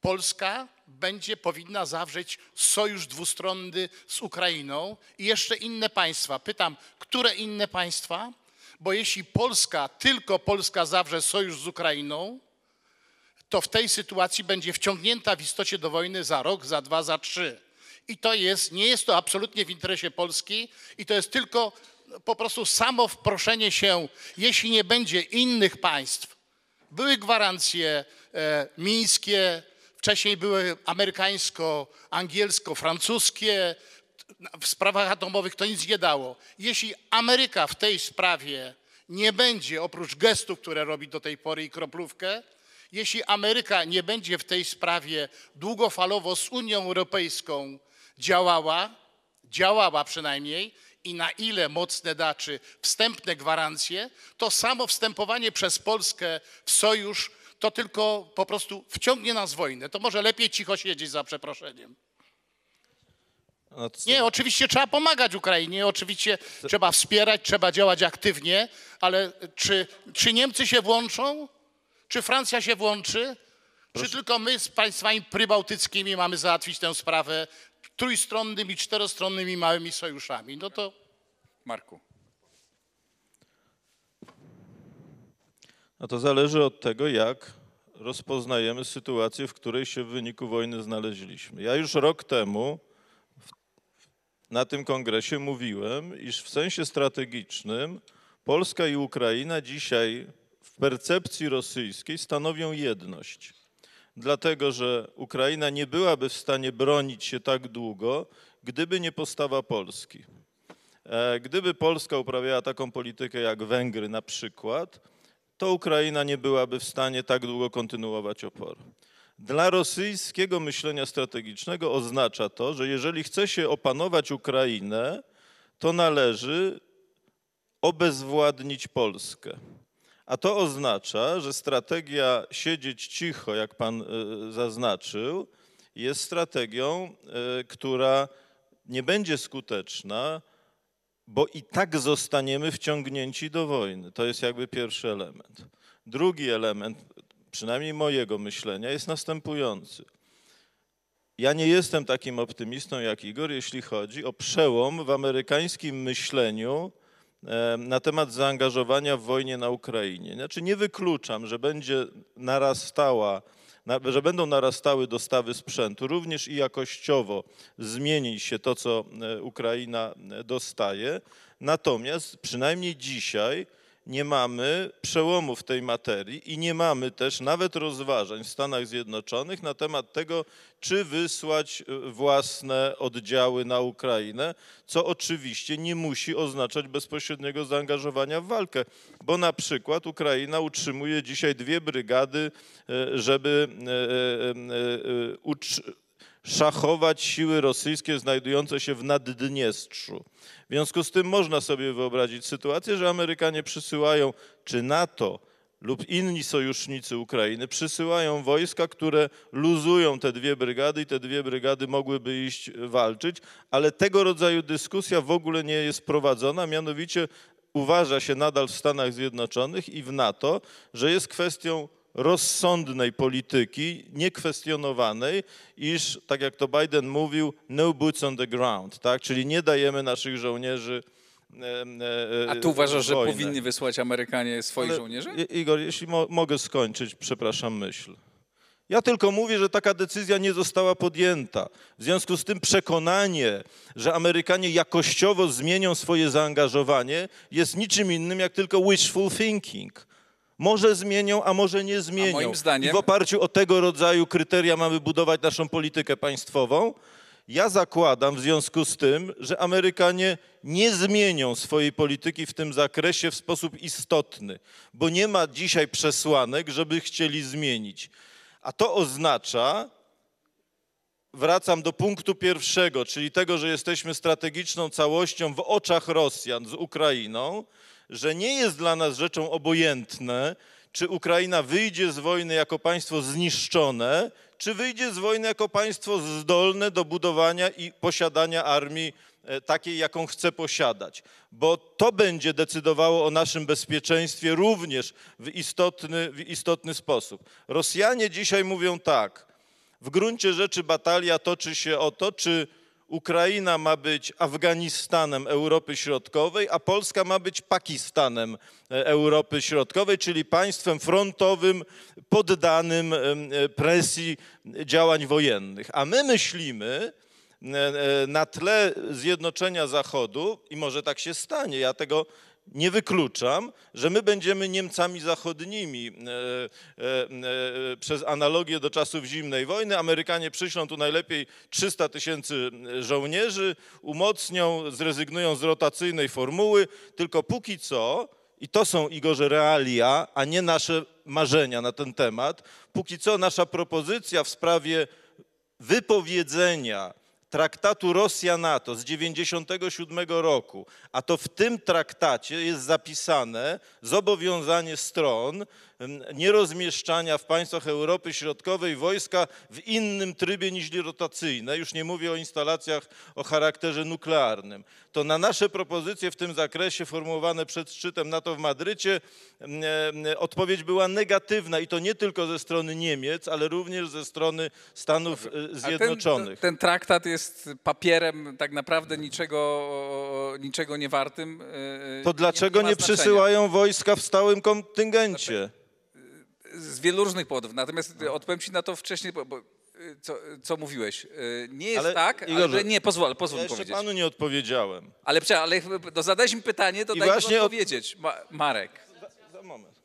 Polska będzie powinna zawrzeć sojusz dwustronny z Ukrainą i jeszcze inne państwa. Pytam, które inne państwa? Bo jeśli Polska, tylko Polska zawrze sojusz z Ukrainą, to w tej sytuacji będzie wciągnięta w istocie do wojny za rok, za dwa, za trzy. I to jest, nie jest to absolutnie w interesie Polski i to jest tylko po prostu samo wproszenie się, jeśli nie będzie innych państw. Były gwarancje e, mińskie, wcześniej były amerykańsko-angielsko-francuskie. W sprawach atomowych to nic nie dało. Jeśli Ameryka w tej sprawie nie będzie, oprócz gestów, które robi do tej pory i kroplówkę, Jeśli Ameryka nie będzie w tej sprawie długofalowo z Unią Europejską działała, działała przynajmniej, i na ile mocne da, czy wstępne gwarancje, to samo wstępowanie przez Polskę w sojusz to tylko po prostu wciągnie nas w wojnę. To może lepiej cicho siedzieć za przeproszeniem. No to- Nie, oczywiście trzeba pomagać Ukrainie, oczywiście trzeba wspierać, trzeba działać aktywnie, ale czy, czy Niemcy się włączą? Czy Francja się włączy? Czy tylko my z państwami prybałtyckimi mamy załatwić tę sprawę trójstronnymi, czterostronnymi małymi sojuszami? No to Marku. No to zależy od tego, jak rozpoznajemy sytuację, w której się w wyniku wojny znaleźliśmy. Ja już rok temu na tym kongresie mówiłem, iż w sensie strategicznym Polska i Ukraina dzisiaj w percepcji rosyjskiej stanowią jedność. Dlatego, że Ukraina nie byłaby w stanie bronić się tak długo, gdyby nie postawa Polski. E, Gdyby Polska uprawiała taką politykę jak Węgry na przykład, to Ukraina nie byłaby w stanie tak długo kontynuować oporu. Dla rosyjskiego myślenia strategicznego oznacza to, że jeżeli chce się opanować Ukrainę, to należy obezwładnić Polskę. A to oznacza, że strategia siedzieć cicho, jak pan y, zaznaczył, jest strategią, y, która nie będzie skuteczna, bo i tak zostaniemy wciągnięci do wojny. To jest jakby pierwszy element. Drugi element, przynajmniej mojego myślenia, jest następujący. Ja nie jestem takim optymistą jak Igor, jeśli chodzi o przełom w amerykańskim myśleniu na temat zaangażowania w wojnie na Ukrainie. Znaczy nie wykluczam, że będzie narastała, na- że będą narastały dostawy sprzętu, również i jakościowo zmieni się to, co e, Ukraina e, dostaje. Natomiast przynajmniej dzisiaj nie mamy przełomu w tej materii i nie mamy też nawet rozważań w Stanach Zjednoczonych na temat tego, czy wysłać e, własne oddziały na Ukrainę, co oczywiście nie musi oznaczać bezpośredniego zaangażowania w walkę, bo na przykład Ukraina utrzymuje dzisiaj dwie brygady, e, żeby e, e, e, utrzy- szachować siły rosyjskie znajdujące się w Naddniestrzu. W związku z tym można sobie wyobrazić sytuację, że Amerykanie przysyłają, czy NATO lub inni sojusznicy Ukrainy przysyłają wojska, które luzują te dwie brygady i te dwie brygady mogłyby iść walczyć, ale tego rodzaju dyskusja w ogóle nie jest prowadzona, mianowicie uważa się nadal w Stanach Zjednoczonych i w NATO, że jest kwestią rozsądnej polityki, niekwestionowanej, iż, tak jak to Biden mówił, no boots on the ground, tak? czyli nie dajemy naszych żołnierzy e, e, A tu uważasz, że powinni wysłać Amerykanie swoich Ale, żołnierzy? Igor, jeśli mo mogę skończyć, przepraszam, myśl. Ja tylko mówię, że taka decyzja nie została podjęta. W związku z tym przekonanie, że Amerykanie jakościowo zmienią swoje zaangażowanie, jest niczym innym jak tylko wishful thinking. Może zmienią, a może nie zmienią. moim zdaniem- I w oparciu o tego rodzaju kryteria mamy budować naszą politykę państwową. Ja zakładam w związku z tym, że Amerykanie nie zmienią swojej polityki w tym zakresie w sposób istotny, bo nie ma dzisiaj przesłanek, żeby chcieli zmienić. A to oznacza, wracam do punktu pierwszego, czyli tego, że jesteśmy strategiczną całością w oczach Rosjan z Ukrainą, że nie jest dla nas rzeczą obojętne, czy Ukraina wyjdzie z wojny jako państwo zniszczone, czy wyjdzie z wojny jako państwo zdolne do budowania i posiadania armii e, takiej, jaką chce posiadać. Bo to będzie decydowało o naszym bezpieczeństwie również w istotny, w istotny sposób. Rosjanie dzisiaj mówią tak, w gruncie rzeczy batalia toczy się o to, czy Ukraina ma być Afganistanem Europy Środkowej, a Polska ma być Pakistanem e, Europy Środkowej, czyli państwem frontowym poddanym e, presji działań wojennych. A my myślimy, e, na tle zjednoczenia Zachodu, i może tak się stanie, ja tego nie wykluczam, że my będziemy Niemcami zachodnimi e, e, e, przez analogię do czasów zimnej wojny. Amerykanie przyślą tu najlepiej 300 tysięcy żołnierzy, umocnią, zrezygnują z rotacyjnej formuły, tylko póki co i to są, Igorze, realia, a nie nasze marzenia na ten temat. Póki co nasza propozycja w sprawie wypowiedzenia traktatu Rosja-NATO z 1997 roku, a to w tym traktacie jest zapisane zobowiązanie stron nierozmieszczania w państwach Europy Środkowej wojska w innym trybie niż rotacyjne, już nie mówię o instalacjach o charakterze nuklearnym. To na nasze propozycje w tym zakresie formułowane przed szczytem NATO w Madrycie odpowiedź była negatywna i to nie tylko ze strony Niemiec, ale również ze strony Stanów e, Zjednoczonych. Ten, ten traktat jest papierem tak naprawdę niczego, niczego nie wartym. e, To dlaczego nie znaczenia. przysyłają wojska w stałym kontyngencie? Z wielu różnych powodów. Natomiast odpowiem ci na to wcześniej, bo, bo, y, co, co mówiłeś. Y, Nie jest Ale, tak, ale Igorze, nie, pozwól, pozwól Ja jeszcze powiedzieć. panu nie odpowiedziałem. Ale, prze- ale no, zadałeś mi pytanie, to I daj mi właśnie od- odpowiedzieć. Ma, Marek. Za moment.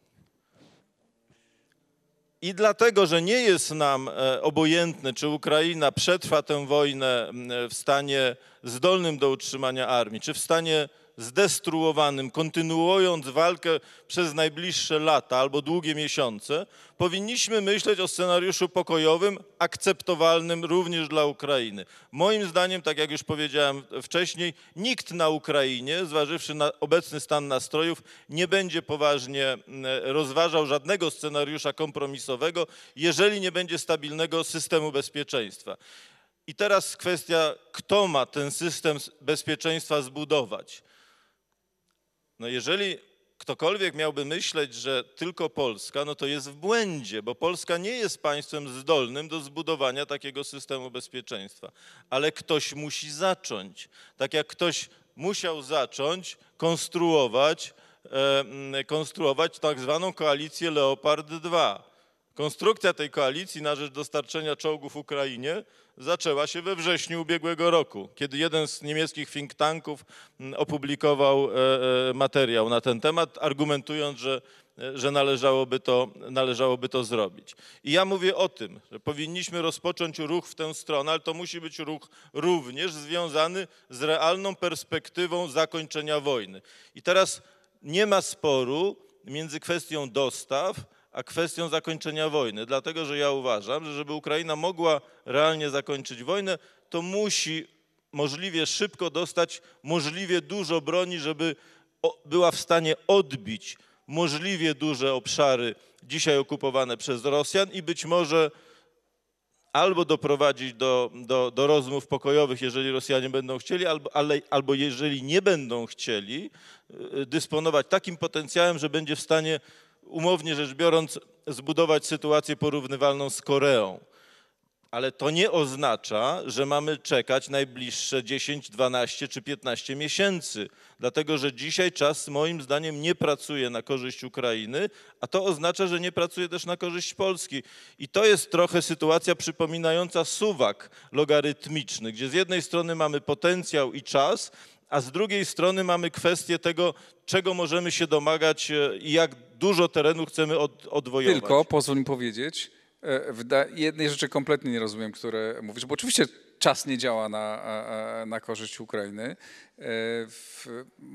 I dlatego, że nie jest nam e, obojętne, czy Ukraina przetrwa tę wojnę w stanie zdolnym do utrzymania armii, czy w stanie zdestruowanym, kontynuując walkę przez najbliższe lata albo długie miesiące, powinniśmy myśleć o scenariuszu pokojowym, akceptowalnym również dla Ukrainy. Moim zdaniem, tak jak już powiedziałem wcześniej, nikt na Ukrainie, zważywszy na obecny stan nastrojów, nie będzie poważnie m, rozważał żadnego scenariusza kompromisowego, jeżeli nie będzie stabilnego systemu bezpieczeństwa. I teraz kwestia, kto ma ten system bezpieczeństwa zbudować. No jeżeli ktokolwiek miałby myśleć, że tylko Polska, no to jest w błędzie, bo Polska nie jest państwem zdolnym do zbudowania takiego systemu bezpieczeństwa. Ale ktoś musi zacząć. Tak jak ktoś musiał zacząć konstruować, e, konstruować tak zwaną koalicję Leopard 2. Konstrukcja tej koalicji na rzecz dostarczenia czołgów Ukrainie zaczęła się we wrześniu ubiegłego roku, kiedy jeden z niemieckich think tanków mm, opublikował e, e, materiał na ten temat, argumentując, że, e, że należałoby, to, należałoby to zrobić. I ja mówię o tym, że powinniśmy rozpocząć ruch w tę stronę, ale to musi być ruch również związany z realną perspektywą zakończenia wojny. I teraz nie ma sporu między kwestią dostaw, a kwestią zakończenia wojny. Dlatego, że ja uważam, że żeby Ukraina mogła realnie zakończyć wojnę, to musi możliwie szybko dostać możliwie dużo broni, żeby była w stanie odbić możliwie duże obszary dzisiaj okupowane przez Rosjan i być może albo doprowadzić do, do, do rozmów pokojowych, jeżeli Rosjanie będą chcieli, albo, ale, albo jeżeli nie będą chcieli, y, dysponować takim potencjałem, że będzie w stanie, umownie rzecz biorąc, zbudować sytuację porównywalną z Koreą. Ale to nie oznacza, że mamy czekać najbliższe 10, 12 czy 15 miesięcy, dlatego że dzisiaj czas moim zdaniem nie pracuje na korzyść Ukrainy, a to oznacza, że nie pracuje też na korzyść Polski. I to jest trochę sytuacja przypominająca suwak logarytmiczny, gdzie z jednej strony mamy potencjał i czas, a z drugiej strony mamy kwestię tego, czego możemy się domagać e, i jak dużo terenu chcemy od, odwojować. Tylko, pozwól mi powiedzieć, e, jednej rzeczy kompletnie nie rozumiem, które mówisz, bo oczywiście czas nie działa na, a- na korzyść Ukrainy. E,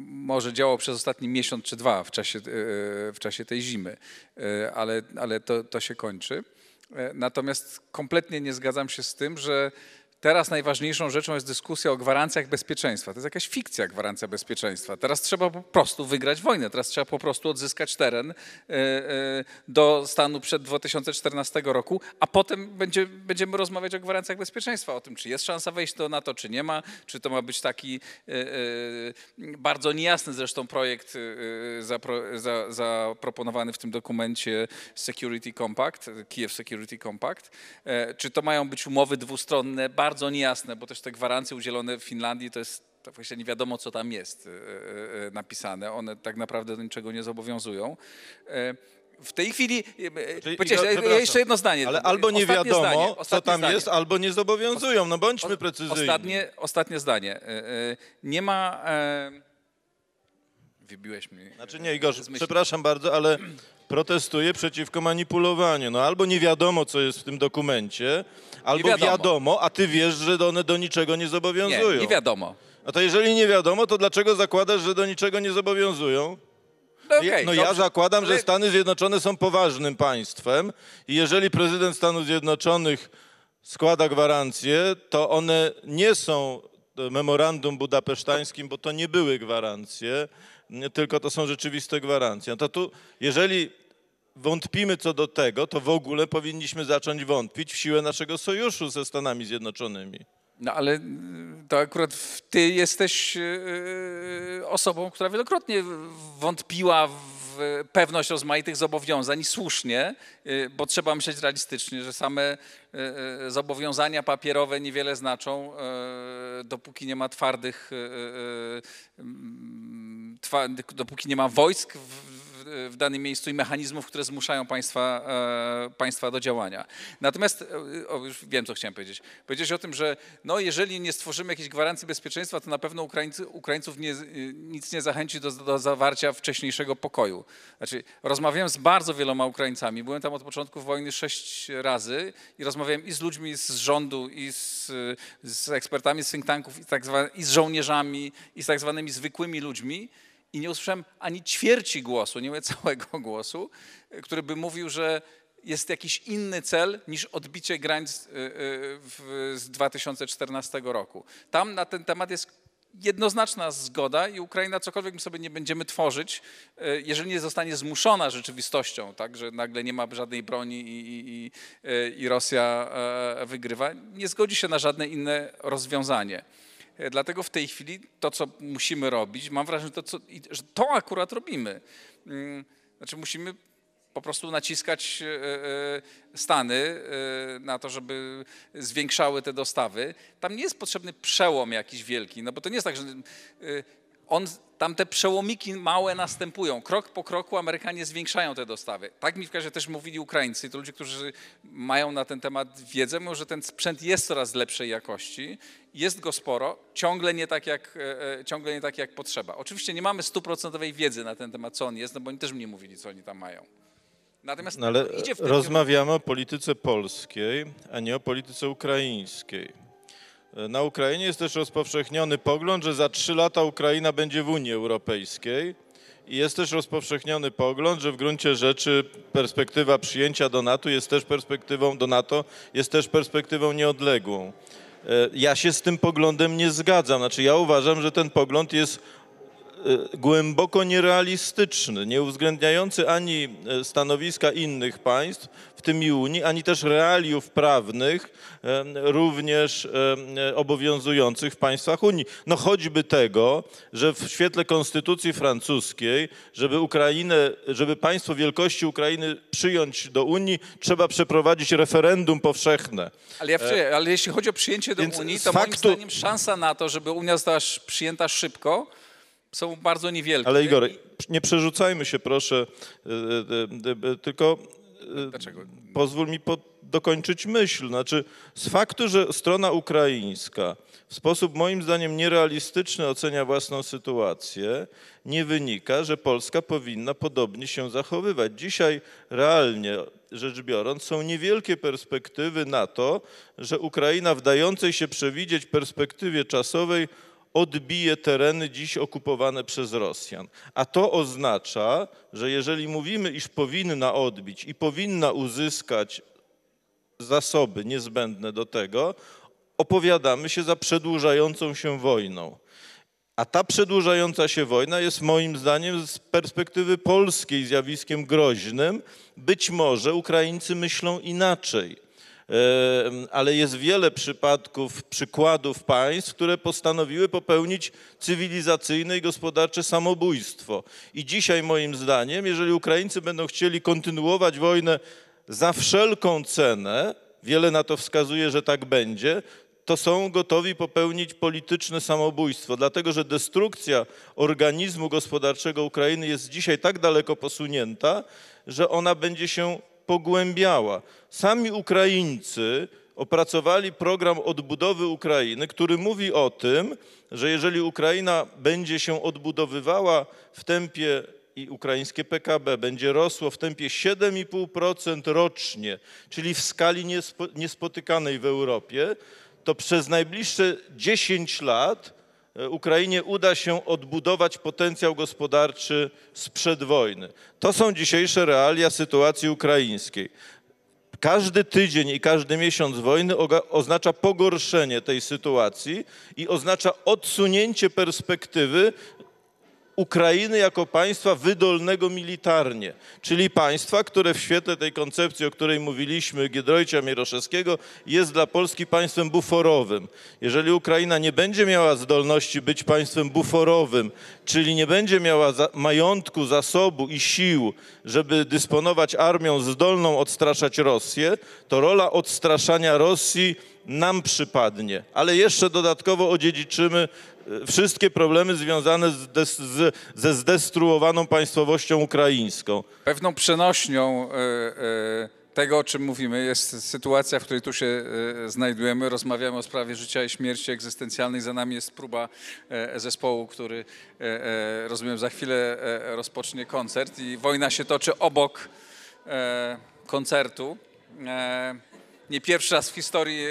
może działał przez ostatni miesiąc czy dwa w czasie, e, w czasie tej zimy, E, ale, ale to, to się kończy. E, Natomiast kompletnie nie zgadzam się z tym, że Teraz najważniejszą rzeczą jest dyskusja o gwarancjach bezpieczeństwa. To jest jakaś fikcja gwarancja bezpieczeństwa. Teraz trzeba po prostu wygrać wojnę. Teraz trzeba po prostu odzyskać teren e, e, do stanu przed 2014 roku, a potem będzie, będziemy rozmawiać o gwarancjach bezpieczeństwa, o tym, czy jest szansa wejść do NATO, czy nie ma, czy to ma być taki e, bardzo niejasny zresztą projekt zapro, za, zaproponowany w tym dokumencie Security Compact, Kiev Security Compact. Czy to mają być umowy dwustronne, bardzo niejasne, bo też te gwarancje udzielone w Finlandii to jest to właśnie nie wiadomo, co tam jest e, e, e, napisane. One tak naprawdę do niczego nie zobowiązują. W tej chwili, Czyli- Igor, ja- jeszcze jedno zdanie. Ale albo nie Ostatnie wiadomo, zdanie, co tam zdanie. jest, albo nie zobowiązują. No bądźmy precyzyjni. Ostatnie, ostatnie zdanie. Nie ma... e, Wybiłeś mnie. Znaczy nie, Igor, przepraszam bardzo, ale protestuję przeciwko manipulowaniu. No albo nie wiadomo, co jest w tym dokumencie, albo wiadomo. wiadomo, a ty wiesz, że one do niczego nie Nie, zobowiązują. nie wiadomo. A to jeżeli nie wiadomo, to dlaczego zakładasz, że do niczego nie zobowiązują? No okej, no ja zakładam, ale- że Stany Zjednoczone są poważnym państwem i jeżeli prezydent Stanów Zjednoczonych składa gwarancje, to one nie są e, memorandum budapesztańskim, bo to nie były gwarancje, nie, tylko to są rzeczywiste gwarancje. No to tu, jeżeli wątpimy co do tego, to w ogóle powinniśmy zacząć wątpić w siłę naszego sojuszu ze Stanami Zjednoczonymi. No ale y, to akurat ty jesteś y, osobą, która wielokrotnie wątpiła w pewność rozmaitych zobowiązań i słusznie, y, bo trzeba myśleć realistycznie, że same y, y, zobowiązania papierowe niewiele znaczą, y, dopóki nie ma twardych, y, y, mm, dopóki nie ma wojsk w, danym miejscu i mechanizmów, które zmuszają państwa, e, państwa do działania. Natomiast, e, o, już wiem, co chciałem powiedzieć. Powiedzieć o tym, że no, jeżeli nie stworzymy jakiejś gwarancji bezpieczeństwa, to na pewno Ukraińcy, Ukraińców nie, nic nie zachęci do, do zawarcia wcześniejszego pokoju. Znaczy, rozmawiałem z bardzo wieloma Ukraińcami. Byłem tam od początku wojny sześć razy i rozmawiałem i z ludźmi z rządu, i z, z ekspertami z think tanków, i, tak zwa, i z żołnierzami, i z tak zwanymi zwykłymi ludźmi i nie usłyszałem ani ćwierci głosu, nie mówię całego głosu, y, który by mówił, że jest jakiś inny cel niż odbicie granic y, w- z 2014 roku. Tam na ten temat jest jednoznaczna zgoda i Ukraina cokolwiek my sobie nie będziemy tworzyć, jeżeli nie zostanie zmuszona rzeczywistością, tak, że nagle nie ma żadnej broni i, i, i, Rosja e, wygrywa, nie zgodzi się na żadne inne rozwiązanie. E, Dlatego w tej chwili to, co musimy robić, mam wrażenie, że to, co, że to akurat robimy. Mm, Znaczy musimy po prostu naciskać e, e, Stany na to, żeby zwiększały te dostawy. Tam nie jest potrzebny przełom jakiś wielki, no bo to nie jest tak, że on, tam te przełomiki małe następują. Krok po kroku Amerykanie zwiększają te dostawy. Tak mi w każdym razie też mówili Ukraińcy, to ludzie, którzy mają na ten temat wiedzę, mówią, że ten sprzęt jest coraz lepszej jakości, jest go sporo, ciągle nie tak jak, e, e, ciągle nie tak jak potrzeba. Oczywiście nie mamy stuprocentowej wiedzy na ten temat, co on jest, no bo oni też mi nie mówili, co oni tam mają. Natomiast No ale idzie w tym rozmawiamy o polityce polskiej, a nie o polityce ukraińskiej. Na Ukrainie jest też rozpowszechniony pogląd, że za trzy lata Ukraina będzie w Unii Europejskiej. I jest też rozpowszechniony pogląd, że w gruncie rzeczy perspektywa przyjęcia do NATO jest też perspektywą do NATO, jest też perspektywą nieodległą. E, Ja się z tym poglądem nie zgadzam. Znaczy ja uważam, że ten pogląd jest e, głęboko nierealistyczny, nie uwzględniający ani e, stanowiska innych państw, w tym i Unii, ani też realiów prawnych, e, również e, e, obowiązujących w państwach Unii. No choćby tego, że w świetle konstytucji francuskiej, żeby Ukrainę, żeby państwo wielkości Ukrainy przyjąć do Unii, trzeba przeprowadzić referendum powszechne. Ale, ja, wczy- ale jeśli chodzi o przyjęcie do Więc Unii, to moim faktu- zdaniem szansa na to, żeby Unia została przyjęta szybko, są bardzo niewielkie. Ale Igor, nie przerzucajmy się proszę, e, e, e, tylko Dlaczego? pozwól mi po, dokończyć myśl. Znaczy, z faktu, że strona ukraińska w sposób moim zdaniem nierealistyczny ocenia własną sytuację, nie wynika, że Polska powinna podobnie się zachowywać. Dzisiaj realnie rzecz biorąc są niewielkie perspektywy na to, że Ukraina w dającej się przewidzieć perspektywie czasowej odbije tereny dziś okupowane przez Rosjan. A to oznacza, że jeżeli mówimy, iż powinna odbić i powinna uzyskać zasoby niezbędne do tego, opowiadamy się za przedłużającą się wojną. A ta przedłużająca się wojna jest moim zdaniem z perspektywy polskiej zjawiskiem groźnym. Być może Ukraińcy myślą inaczej. Ale jest wiele przypadków, przykładów państw, które postanowiły popełnić cywilizacyjne i gospodarcze samobójstwo. I dzisiaj moim zdaniem, jeżeli Ukraińcy będą chcieli kontynuować wojnę za wszelką cenę, wiele na to wskazuje, że tak będzie, to są gotowi popełnić polityczne samobójstwo, dlatego że destrukcja organizmu gospodarczego Ukrainy jest dzisiaj tak daleko posunięta, że ona będzie się pogłębiała. Sami Ukraińcy opracowali program odbudowy Ukrainy, który mówi o tym, że jeżeli Ukraina będzie się odbudowywała w tempie i ukraińskie PKB będzie rosło w tempie 7,5% rocznie, czyli w skali niespo, niespotykanej w Europie, to przez najbliższe 10 lat Ukrainie uda się odbudować potencjał gospodarczy sprzed wojny. To są dzisiejsze realia sytuacji ukraińskiej. Każdy tydzień i każdy miesiąc wojny oznacza pogorszenie tej sytuacji i oznacza odsunięcie perspektywy Ukrainy jako państwa wydolnego militarnie, czyli państwa, które w świetle tej koncepcji, o której mówiliśmy, Giedroycia Mieroszewskiego, jest dla Polski państwem buforowym. Jeżeli Ukraina nie będzie miała zdolności być państwem buforowym, czyli nie będzie miała za, majątku, zasobu i sił, żeby dysponować armią zdolną odstraszać Rosję, to rola odstraszania Rosji nam przypadnie, ale jeszcze dodatkowo odziedziczymy wszystkie problemy związane z des, z, ze zdestruowaną państwowością ukraińską. Pewną przenośnią e, e, tego, o czym mówimy, jest sytuacja, w której tu się e, znajdujemy. Rozmawiamy o sprawie życia i śmierci egzystencjalnej. Za nami jest próba zespołu, który, rozumiem, za chwilę rozpocznie koncert i wojna się toczy obok koncertu. Nie pierwszy raz w historii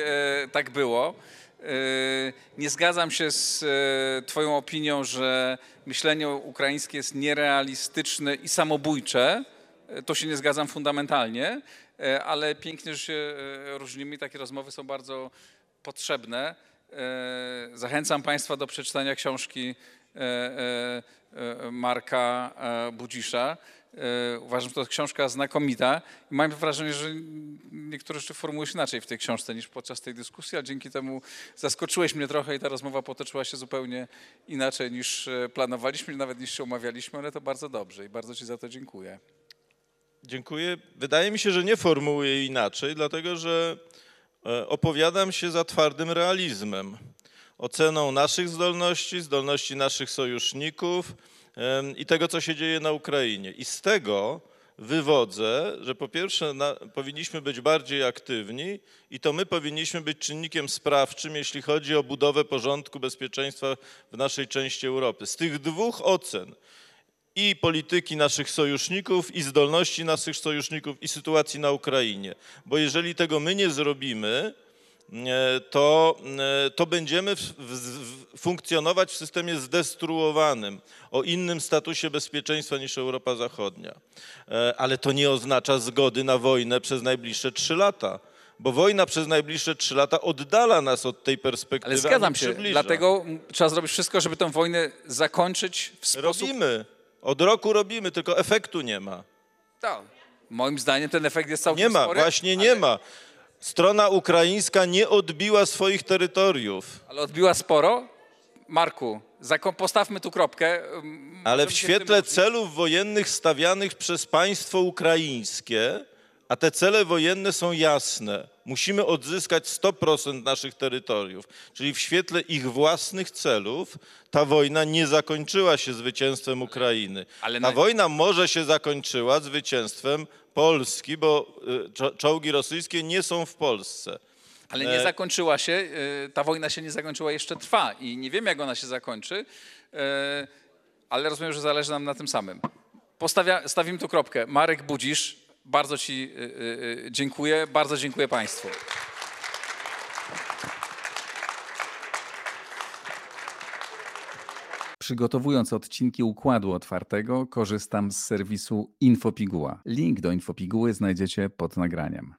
tak było. E, Nie zgadzam się z e, Twoją opinią, że myślenie ukraińskie jest nierealistyczne i samobójcze. E, To się nie zgadzam fundamentalnie, ale pięknie, że się różnimy takie rozmowy są bardzo potrzebne. Zachęcam Państwa do przeczytania książki Marka Budzisza. E, Uważam, że to książka znakomita i mam wrażenie, że niektóre rzeczy formułujesz inaczej w tej książce niż podczas tej dyskusji, a dzięki temu zaskoczyłeś mnie trochę i ta rozmowa potoczyła się zupełnie inaczej niż e, planowaliśmy, nawet niż się umawialiśmy, ale to bardzo dobrze i bardzo Ci za to dziękuję. Dziękuję. Wydaje mi się, że nie formułuję inaczej, dlatego że e, opowiadam się za twardym realizmem. Oceną naszych zdolności, zdolności naszych sojuszników i tego, co się dzieje na Ukrainie. I z tego wywodzę, że po pierwsze na, powinniśmy być bardziej aktywni i to my powinniśmy być czynnikiem sprawczym, jeśli chodzi o budowę porządku bezpieczeństwa w naszej części Europy. Z tych dwóch ocen, i polityki naszych sojuszników, i zdolności naszych sojuszników, i sytuacji na Ukrainie. Bo jeżeli tego my nie zrobimy, to, e, to będziemy w, w, funkcjonować w systemie zdestruowanym, o innym statusie bezpieczeństwa niż Europa Zachodnia. E, Ale to nie oznacza zgody na wojnę przez najbliższe trzy lata. Bo wojna przez najbliższe trzy lata oddala nas od tej perspektywy. Ale nie zgadzam się, dlatego trzeba zrobić wszystko, żeby tę wojnę zakończyć w sposób... Robimy. Od roku robimy, tylko efektu nie ma. Tak. Moim zdaniem ten efekt jest całkiem Nie ma, spory, właśnie nie ale, ma. Strona ukraińska nie odbiła swoich terytoriów, Ale odbiła sporo. Marku, postawmy tu kropkę. m, ale w świetle celów wojennych stawianych przez państwo ukraińskie, a te cele wojenne są jasne. Musimy odzyskać 100% naszych terytoriów. Czyli w świetle ich własnych celów ta wojna nie zakończyła się zwycięstwem Ukrainy. ale ta na- wojna może się zakończyła zwycięstwem Polski, bo y, czo- czołgi rosyjskie nie są w Polsce. Ale nie E, zakończyła się, y, ta wojna się nie zakończyła, jeszcze trwa i nie wiemy, jak ona się zakończy, y, ale rozumiem, że zależy nam na tym samym. Postawia, stawimy tu kropkę. Marek Budzisz, bardzo Ci y, dziękuję, bardzo dziękuję Państwu. Przygotowując odcinki Układu Otwartego, korzystam z serwisu Infopiguła. Link do Infopiguły znajdziecie pod nagraniem.